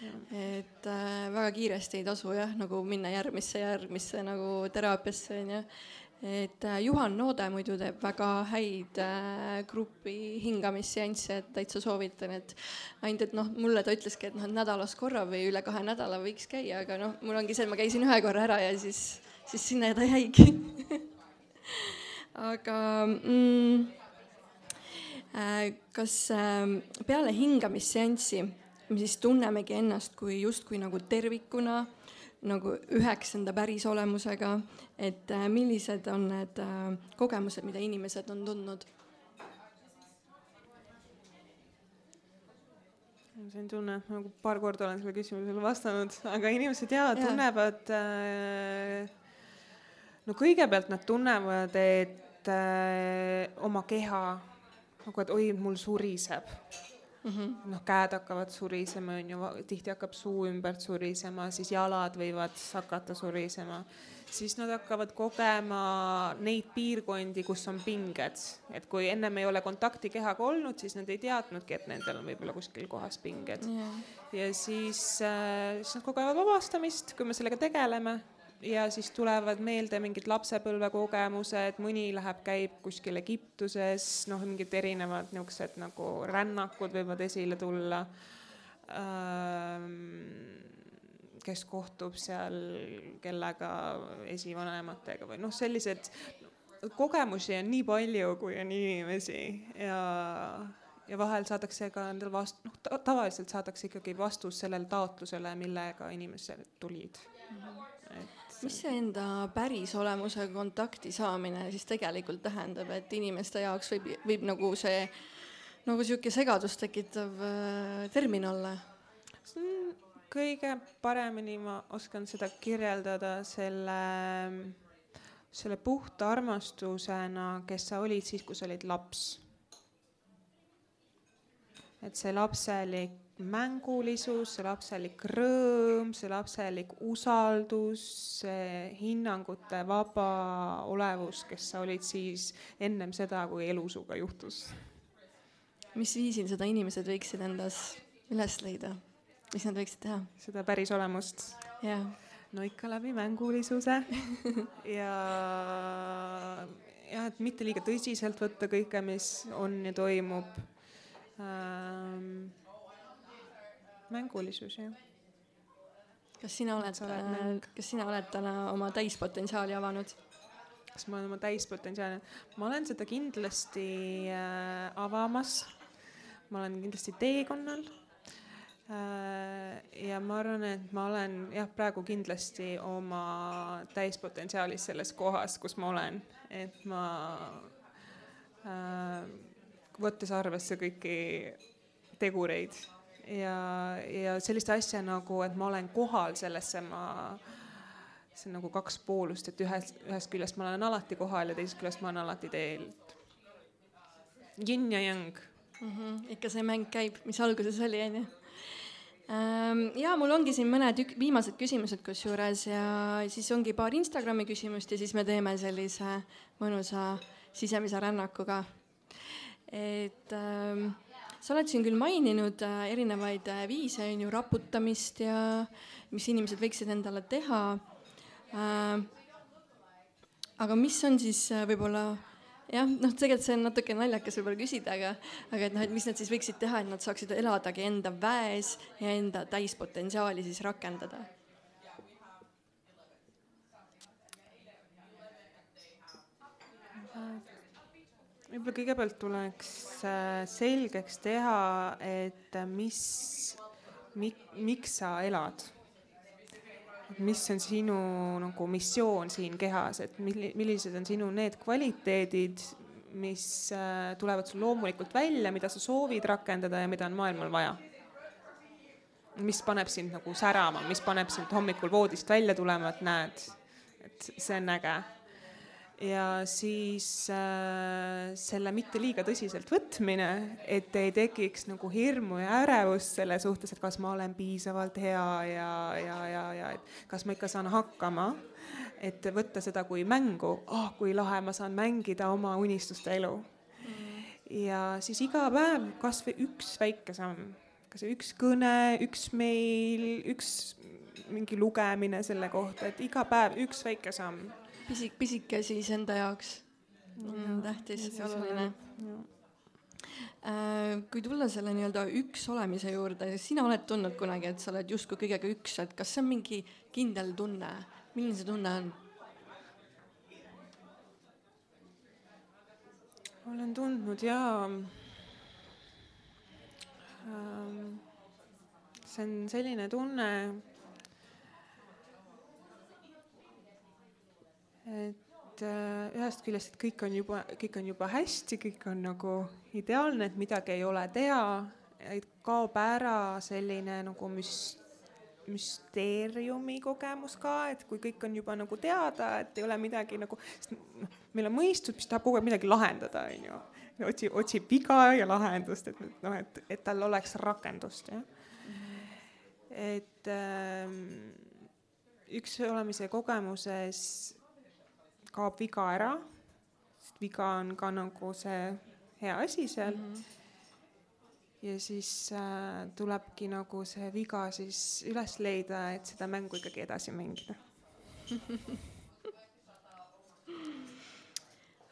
S1: Ja. et äh, väga kiiresti ei tasu jah, nagu minna järgmisse, järgmisse nagu teraapiasse onju et äh, Juhan Noode muidu teeb väga häid äh, grupi hingamisseansse, et täitsa soovitan, et ainult, et noh, mulle ta ütleski, et noh, et nädalas korra või üle kahe nädala võiks käia, aga noh, mul ongi see, et ma käisin ühe korra ära ja siis, siis sinna ta jäigi. Aga mm, äh, kas äh, peale hingamisseanssi me siis tunnemegi ennast kui justkui nagu tervikuna nagu üheksanda pärisolemusega, et äh, millised on need äh, kogemused, mida inimesed on tundnud?
S2: ma sain tunne, nagu paar korda olen sellele küsimusele vastanud, aga inimesed jaa ja. tunnevad äh,. no kõigepealt nad tunnevad, et äh, oma keha nagu, et oi, mul suriseb mm -hmm. noh, käed hakkavad surisema, on ju, tihti hakkab suu ümbert surisema, siis jalad võivad hakata surisema. Siis nad hakkavad kogema neid piirkondi, kus on pinged, et kui ennem ei ole kontakti kehaga olnud, siis nad ei teadnudki, et nendel on võib-olla kuskil kohas pinged. Yeah.. ja siis äh,, siis nad kogevad vabastamist, kui me sellega tegeleme ja siis tulevad meelde mingid lapsepõlvekogemused, mõni läheb, käib kuskil Egiptuses, noh, mingid erinevad niisugused nagu rännakud võivad esile tulla. Kes kohtub seal kellega esivanematega või noh, sellised kogemusi on nii palju, kui on inimesi. Ja, ja vahel saadakse ka endale vast-, noh ta, tavaliselt saadakse ikkagi vastus sellele taotlusele, millega inimesed tulid
S1: et mis see enda päris olemusega kontakti saamine siis tegelikult tähendab, et inimeste jaoks võib, võib nagu see nagu sihuke segadust tekitav äh, termin olla?
S2: kõige paremini ma oskan seda kirjeldada selle, selle puhta armastusena, kes sa olid siis, kui sa olid laps. Et see lapselik mängulisus, see lapselik rõõm, see lapselik usaldus, see hinnangute vaba olevus, kes sa olid siis ennem seda, kui elu sinuga juhtus.
S1: mis viisil seda inimesed võiksid endas üles leida? mis nad võiksid teha?
S2: seda päris olemust
S1: yeah..
S2: no ikka läbi mängulisuse ja jah, et mitte liiga tõsiselt võtta kõike, mis on ja toimub ähm,. mängulisus jah.
S1: kas sina oled, kas sina oled täna oma täispotentsiaali avanud?
S2: kas ma olen oma täispotentsiaali, ma olen seda kindlasti äh, avamas. ma olen kindlasti teekonnal Äh, ja ma arvan, et ma olen jah, praegu kindlasti oma täispotentsiaalis selles kohas, kus ma olen, et ma äh, võttes arvesse kõiki tegureid ja, ja sellist asja nagu, et ma olen kohal sellesse, ma, see on nagu kaks poolust, et ühest, ühest küljest ma olen alati kohal ja teisest küljest ma olen alati teel. Yin ja yang
S1: mm. -hmm. ikka see mäng käib, mis alguses oli, onju Ehm, ja mul ongi siin mõned viimased küsimused kusjuures ja siis ongi paar Instagrami küsimust ja siis me teeme sellise mõnusa sisemise rännakuga. Et äh, sa oled siin küll maininud äh, erinevaid äh, viise, on ju, raputamist ja mis inimesed võiksid endale teha äh,. aga mis on siis äh, võib-olla jah, noh, tegelikult see on natuke naljakas võib-olla küsida, aga, aga et noh, et mis nad siis võiksid teha, et nad saaksid eladagi enda väes ja enda täispotentsiaali siis rakendada
S2: võib-olla kõigepealt tuleks äh, selgeks teha, et mis, mik-, miks sa elad mis on sinu nagu missioon siin kehas, et milli-, millised on sinu need kvaliteedid, mis äh, tulevad sul loomulikult välja, mida sa soovid rakendada ja mida on maailmal vaja. mis paneb sind nagu särama, mis paneb sind hommikul voodist välja tulema, et näed, et see on äge ja siis äh, selle mitte liiga tõsiselt võtmine, et ei tekiks nagu hirmu ja ärevust selle suhtes, et kas ma olen piisavalt hea ja, ja, ja, ja et kas ma ikka saan hakkama. et võtta seda kui mängu, oh kui lahe, ma saan mängida oma unistuste elu. ja siis iga päev kasvõi üks väike samm, kas üks kõne, üks meil, üks mingi lugemine selle kohta, et iga päev üks väike samm
S1: pisik, pisike siis enda jaoks on tähtis ja oluline. Äh, kui tulla selle nii-öelda üks olemise juurde, sina oled tundnud kunagi, et sa oled justkui kõigega üks, et kas see on mingi kindel tunne, milline see tunne on?
S2: olen tundnud jaa ähm,. see on selline tunne et äh, ühest küljest, et kõik on juba, kõik on juba hästi, kõik on nagu ideaalne, et midagi ei ole teha, et kaob ära selline nagu müst-, müsteeriumi kogemus ka, et kui kõik on juba nagu teada, et ei ole midagi nagu, sest noh, meil on mõistus, mis tahab kogu aeg midagi lahendada, on ju. otsi, otsib viga ja lahendust, et noh, et, et tal oleks rakendust, jah. -hmm. et ähm, üks olemise kogemuses kaob viga ära, sest viga on ka nagu see hea asi seal mm. -hmm ja siis äh, tulebki nagu see viga siis üles leida, et seda mängu ikkagi edasi mängida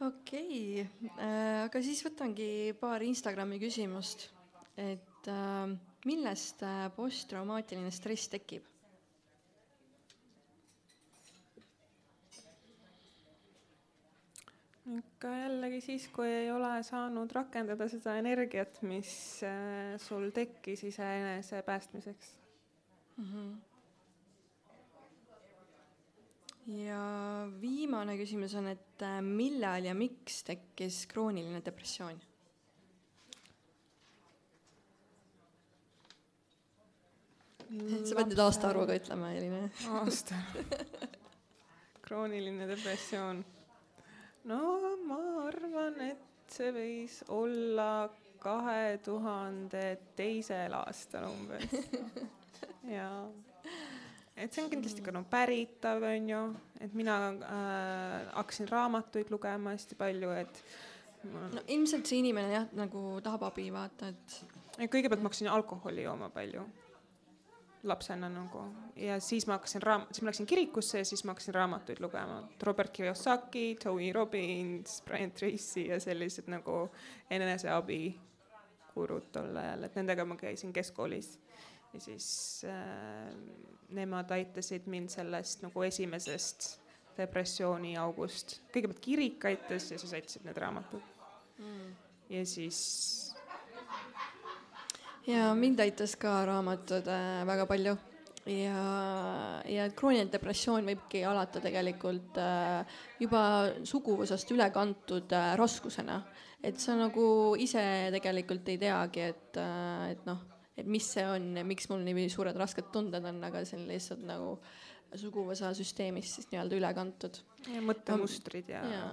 S1: okei okay. äh,, aga siis võtangi paar Instagrami küsimust, et äh, millest äh, posttraumaatiline stress tekib?
S2: Ikka jällegi siis, kui ei ole saanud rakendada seda energiat, mis äh, sul tekkis iseenese päästmiseks mm. -hmm
S1: ja viimane küsimus on, et äh, millal ja miks tekkis krooniline depressioon? sa pead nüüd aastaarvuga ütlema, Elina.
S2: aasta krooniline depressioon. No ma arvan, et see võis olla kahe tuhande teisel aastal umbes. jaa et see on kindlasti ka no päritav, on ju, et mina äh, hakkasin raamatuid lugema hästi palju, et
S1: ma... no ilmselt see inimene jah, nagu tahab abi, vaata, et.
S2: kõigepealt ma hakkasin alkoholi jooma palju, lapsena nagu, ja siis ma hakkasin raam-, siis ma läksin kirikusse ja siis ma hakkasin raamatuid lugema. Robert Kiyosaki, Tony Robbins, Brian Tracy ja sellised nagu eneseabikurud tol ajal, et nendega ma käisin keskkoolis ja siis äh, nemad aitasid mind sellest nagu esimesest depressiooniaugust. kõigepealt kirik aitas ja siis aitasid need raamatud mm.. ja siis.
S1: Ja mind aitas ka raamatud äh, väga palju ja, ja krooniline depressioon võibki alata tegelikult äh, juba suguvõsast üle kantud äh, raskusena. et sa nagu ise tegelikult ei teagi, et, äh, et noh et mis see on ja miks mul nii suured rasked tunded on, aga see on lihtsalt nagu suguvõsa süsteemist siis nii-öelda üle kantud.
S2: ja mõttemustrid ja, ja.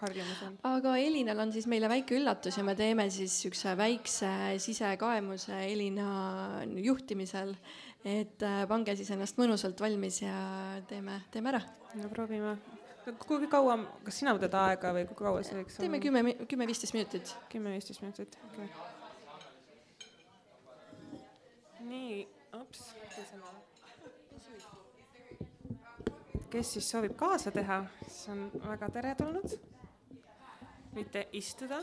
S2: Harjumused.
S1: aga Elinal on siis meile väike üllatus ja me teeme siis niisuguse väikse sisekaemuse Elina juhtimisel. et äh, pange siis ennast mõnusalt valmis ja teeme, teeme ära.
S2: no proovime kui kaua, kas sina võtad aega või kui kaua see võiks
S1: olla? teeme kümme, kümme-viisteist minutit.
S2: kümme-viisteist minutit, okei okay nii, ups, kes siis soovib kaasa teha, siis on väga teretulnud. Võite istuda,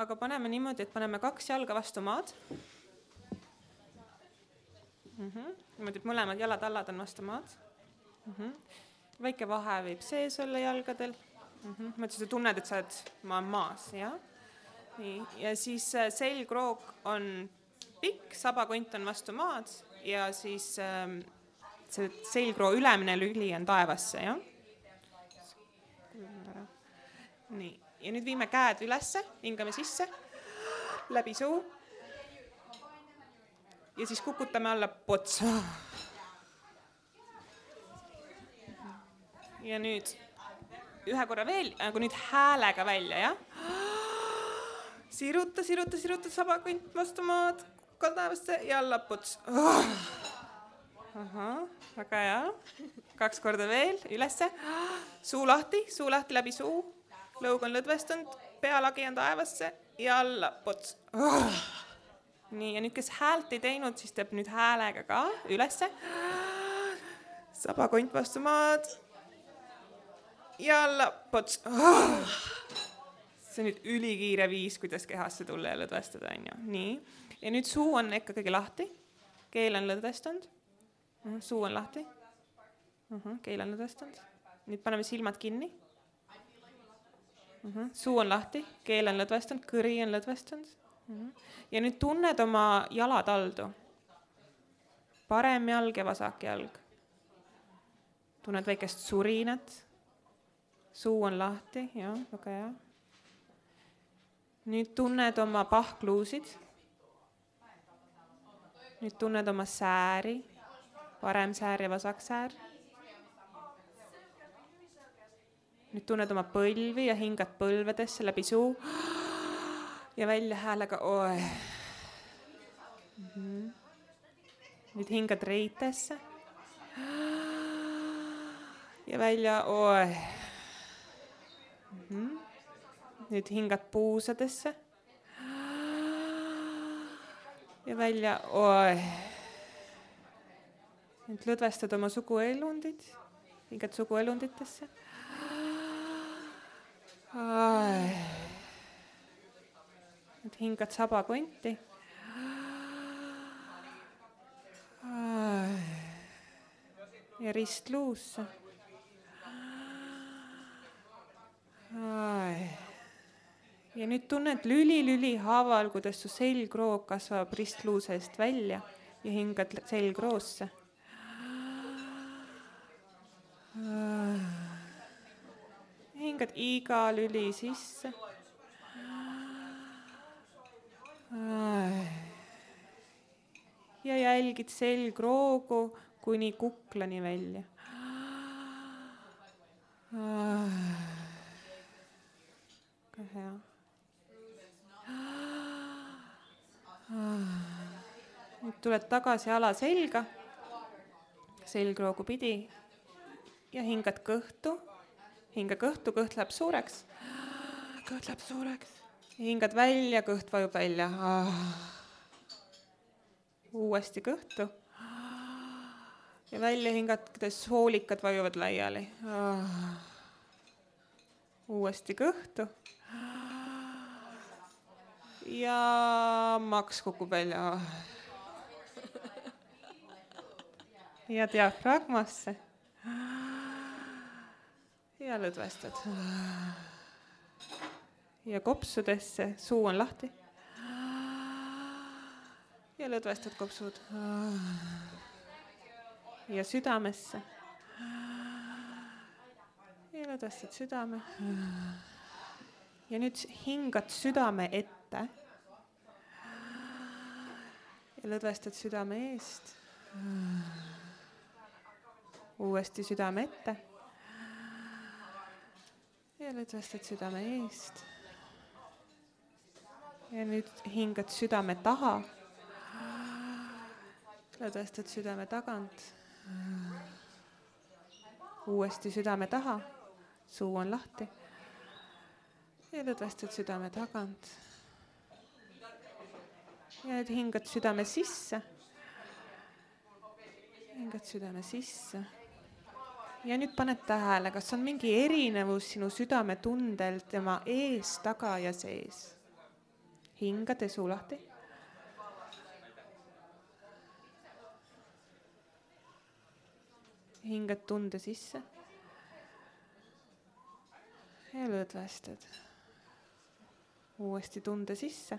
S2: aga paneme niimoodi, et paneme kaks jalga vastu maad mm. -hmm. niimoodi, et mõlemad jalad-allad on vastu maad mm. -hmm. väike vahe võib sees olla jalgadel mm. -hmm. niimoodi sa tunned, et sa oled maa maas, jah. nii, ja siis äh, selgroog on pikk, sabakont on vastu maad ja siis ähm, see selgroo ülemine lüli on taevasse, jah. nii, ja nüüd viime käed ülesse, hingame sisse, läbi suu. ja siis kukutame alla potsa. ja nüüd ühe korra veel, aga nüüd häälega välja, jah siruta, siruta, siruta sabakont vastu maad, kukal taevasse ja allaputs oh.. ahah, väga hea. kaks korda veel, ülesse. suu lahti, suu lahti läbi suu. Lõug on lõdvestunud, pealagi on taevasse ja allaputs oh.. nii, ja nüüd, kes häält ei teinud, siis teeb nüüd häälega ka ülesse. sabakont vastu maad. ja allaputs oh.. see on nüüd ülikiire viis, kuidas kehasse tulla ja lõdvestada, onju. nii ja nüüd suu on ikkagi lahti, keel on lõdvestunud, suu on lahti, keel on lõdvestunud, nüüd paneme silmad kinni. Suu on lahti, keel on lõdvestunud, kõri on lõdvestunud. ja nüüd tunned oma jalataldu. parem jalg ja vasak jalg. tunned väikest surinat. suu on lahti, jah, väga hea. nüüd tunned oma pahkluusid nüüd tunned oma sääri, parem säär ja vasak säär. Nüüd tunned oma põlvi ja hingad põlvedesse läbi suu. ja välja häälega oe mm. -hmm. nüüd hingad reitesse. ja välja oe mm. -hmm. nüüd hingad puusadesse. ja välja oe. nüüd lõdvestad oma suguelundid, hingad suguelunditesse. Nüüd hingad sabakonti ja ristluusse. ja nüüd tunned lüli-lüli haaval, kuidas su selgroog kasvab ristluu seest välja ja hingad selgroosse. Hingad iga lüli sisse. ja jälgid selgroogu kuni kuklani välja. väga hea. nüüd tuled tagasi ala selga, selgroogu pidi ja hingad kõhtu, hinga kõhtu, kõht läheb suureks. kõht läheb suureks, hingad välja, kõht vajub välja. uuesti kõhtu ja välja hingates hoolikad vajuvad laiali. uuesti kõhtu. ja maks kukub välja. ja diafragmasse. Ja lõdvestad. ja kopsudesse, suu on lahti. ja lõdvestad kopsud ja südamesse. ja lõdvestad südame. ja nüüd hingad südame ette. ja lõdvestad südame eest. uuesti südame ette. Ja lõdvestad südame eest. ja nüüd hingad südame taha lõdvestad südame tagant uuesti südame taha, suu on lahti. ja lõdvestad südame tagant. ja nüüd hingad südame sisse. hingad südame sisse. Ja nüüd paned tähele, kas on mingi erinevus sinu südametundel tema ees, taga ja sees. hingad suu lahti hingad tunde sisse. ja lõdvestad. uuesti tunde sisse.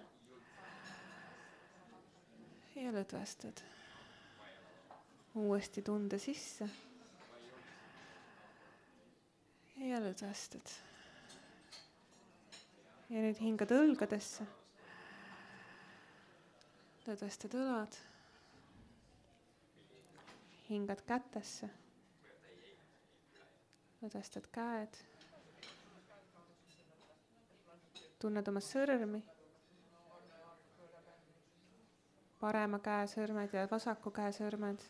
S2: ja lõdvestad. uuesti tunde sisse. Ja lõdvestad. ja nüüd hingad õlgadesse. lõdvestad õlad hingad kätesse lõdvestad käed. tunned oma sõrmi. parema käe sõrmed ja vasaku käe sõrmed.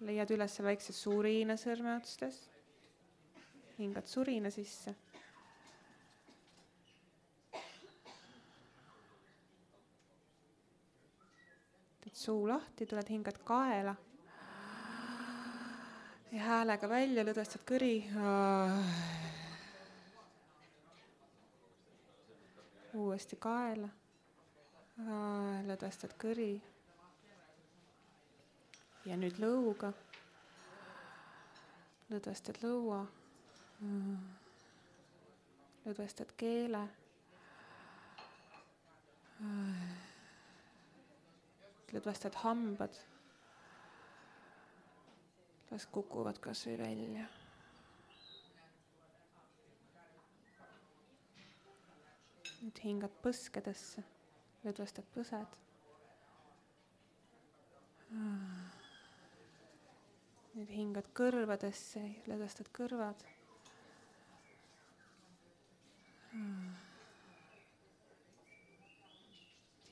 S2: leiad üles väikse surina sõrmeotstes. Hingad surina sisse. teed suu lahti, tuled, hingad kaela ja häälega välja, lõdvestad kõri. uuesti kaela. lõdvestad kõri. ja nüüd lõuga. lõdvestad lõua. Lõdvestad keele. lõdvestad hambad las kukuvad kasvõi välja. nüüd hingad põskedesse, lõdvestad põsed. nüüd hingad kõrvadesse, lõdvestad kõrvad.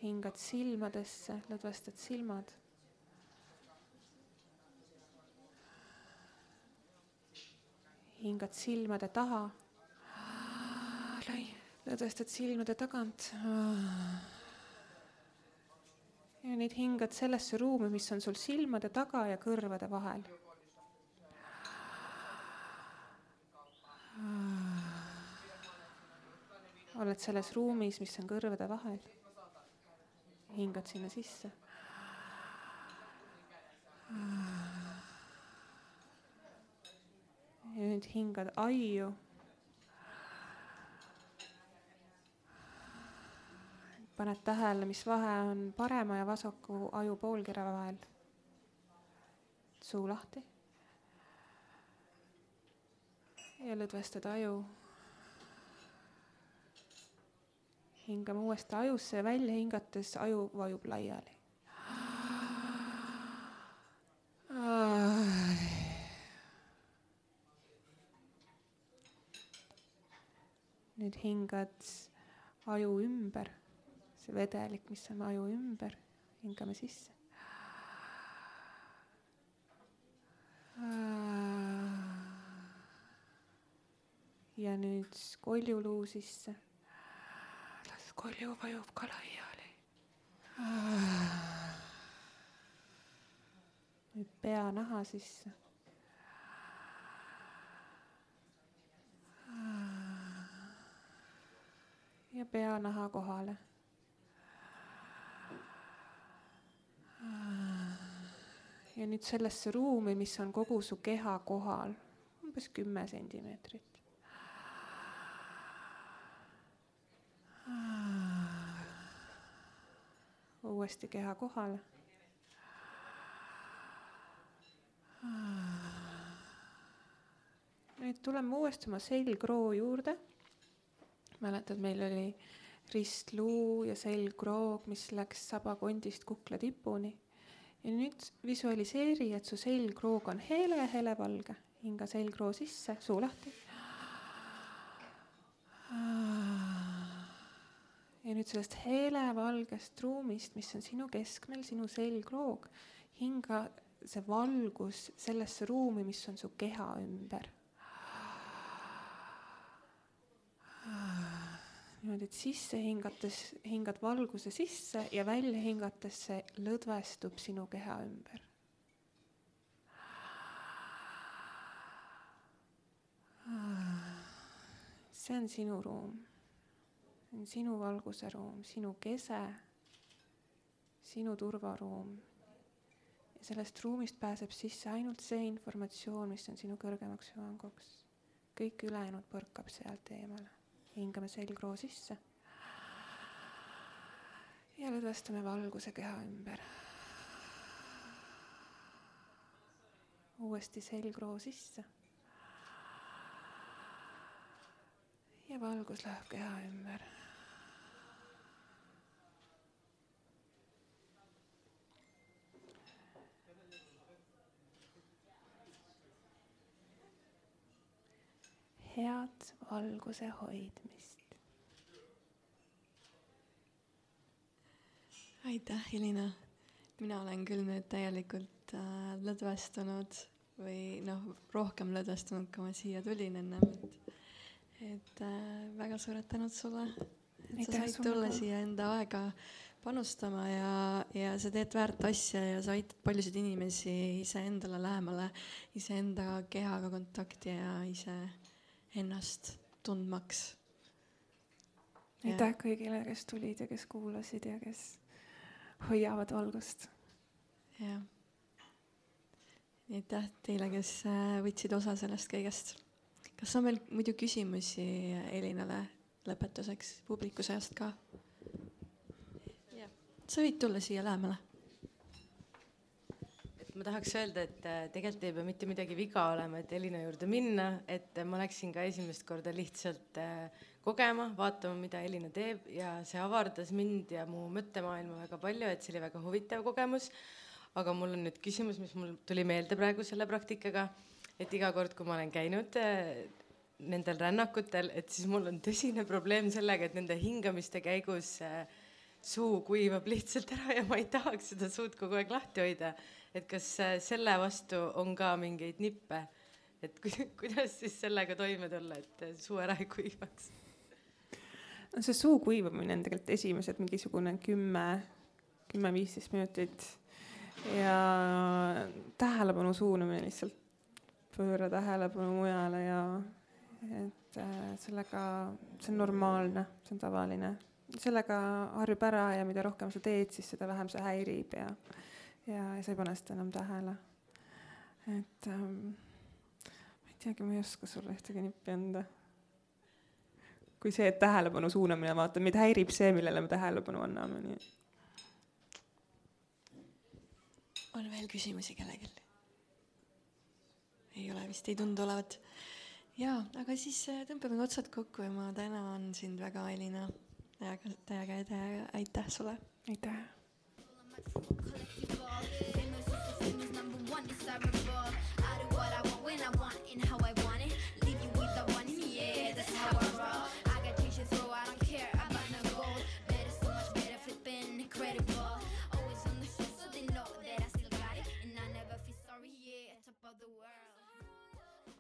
S2: Hingad silmadesse, lõdvestad silmad. hingad silmade taha. lõdvestad silmade tagant. ja nüüd hingad sellesse ruumi, mis on sul silmade taga ja kõrvade vahel oled selles ruumis, mis on kõrvade vahel. hingad sinna sisse. ja nüüd hingad aiu. paned tähele, mis vahe on parema ja vasaku aju poolkera vahel. suu lahti. ja lõdvestad aju hingame uuesti ajusse ja välja hingates aju vajub laiali. nüüd hingad aju ümber, see vedelik, mis on aju ümber, hingame sisse. ja nüüd koljuluu sisse kolju vajub ka laiali. nüüd pea naha sisse. ja pea naha kohale. ja nüüd sellesse ruumi, mis on kogu su keha kohal, umbes kümme sentimeetrit. Uuesti keha kohale. nüüd tuleme uuesti oma selgroo juurde. mäletad, meil oli ristluu ja selgroog, mis läks sabakondist kukla tipuni. ja nüüd visualiseeri, et su selgroog on hele, helevalge, hinga selgroo sisse, suu lahti ja nüüd sellest helevalgest ruumist, mis on sinu keskmel, sinu selgroog, hinga see valgus sellesse ruumi, mis on su keha ümber. niimoodi, et sisse hingates hingad valguse sisse ja välja hingates see lõdvestub sinu keha ümber. see on sinu ruum on sinu valguse ruum, sinu kese, sinu turvaruum. ja sellest ruumist pääseb sisse ainult see informatsioon, mis on sinu kõrgemaks hüvanguks. kõik ülejäänud põrkab sealt eemale. hingame selgroo sisse. ja lõdvestame valguse keha ümber. uuesti selgroo sisse ja valgus läheb keha ümber head valguse hoidmist.
S1: aitäh, Elina. mina olen küll nüüd täielikult äh, lõdvestunud või noh, rohkem lõdvestunud, kui ma siia tulin ennem, et, et äh, väga suured tänud sulle, et aitäh, sa said tulla ka. siia enda aega panustama ja, ja sa teed väärt asja ja sa aitad paljusid inimesi iseendale lähemale, iseenda kehaga kontakti ja ise ennast tundmaks.
S2: aitäh kõigile, kes tulid ja kes kuulasid ja kes hoiavad valgust.
S1: jah. aitäh teile, kes äh, võtsid osa sellest kõigest. kas on veel muidu küsimusi Elinale lõpetuseks publiku seast ka? sa võid tulla siia lähemale
S3: ma tahaks öelda, et äh, tegelikult ei pea mitte midagi viga olema, et Elina juurde minna, et ma läksin ka esimest korda lihtsalt äh, kogema, vaatama, mida Elina teeb ja see avardas mind ja mu mõttemaailma väga palju, et see oli väga huvitav kogemus. aga mul on nüüd küsimus, mis mul tuli meelde praegu selle praktikaga, et iga kord, kui ma olen käinud äh, nendel rännakutel, et siis mul on tõsine probleem sellega, et nende hingamiste käigus suu kuivab lihtsalt ära ja ma ei tahaks seda suud kogu aeg lahti hoida. Et kas äh, selle vastu on ka mingeid nippe, et kuidas siis sellega toime tulla, et suu ära ei kuivaks?
S2: no see suu kuivamine on tegelikult esimesed mingisugune kümme, kümme-viisteist minutit. Ja tähelepanu suunamine lihtsalt, pööra tähelepanu mujale ja et äh, sellega, see on normaalne, see on tavaline. Sellega harjub ära ja mida rohkem sa teed, siis seda vähem see häirib ja, ja, sa ei pane seda enam tähele. et ähm, ma ei teagi, ma ei oska sulle ühtegi nippi anda. kui see, et tähelepanu suunamine, vaata, meid häirib see, millele me tähelepanu anname, nii.
S1: on veel küsimusi kellelgi? ei ole vist, ei tundu olevat. jaa, aga siis äh, tõmbame otsad kokku ja ma tänan sind väga, Elina täiega, täiega aitäh sulle.
S2: aitäh. my true collective love.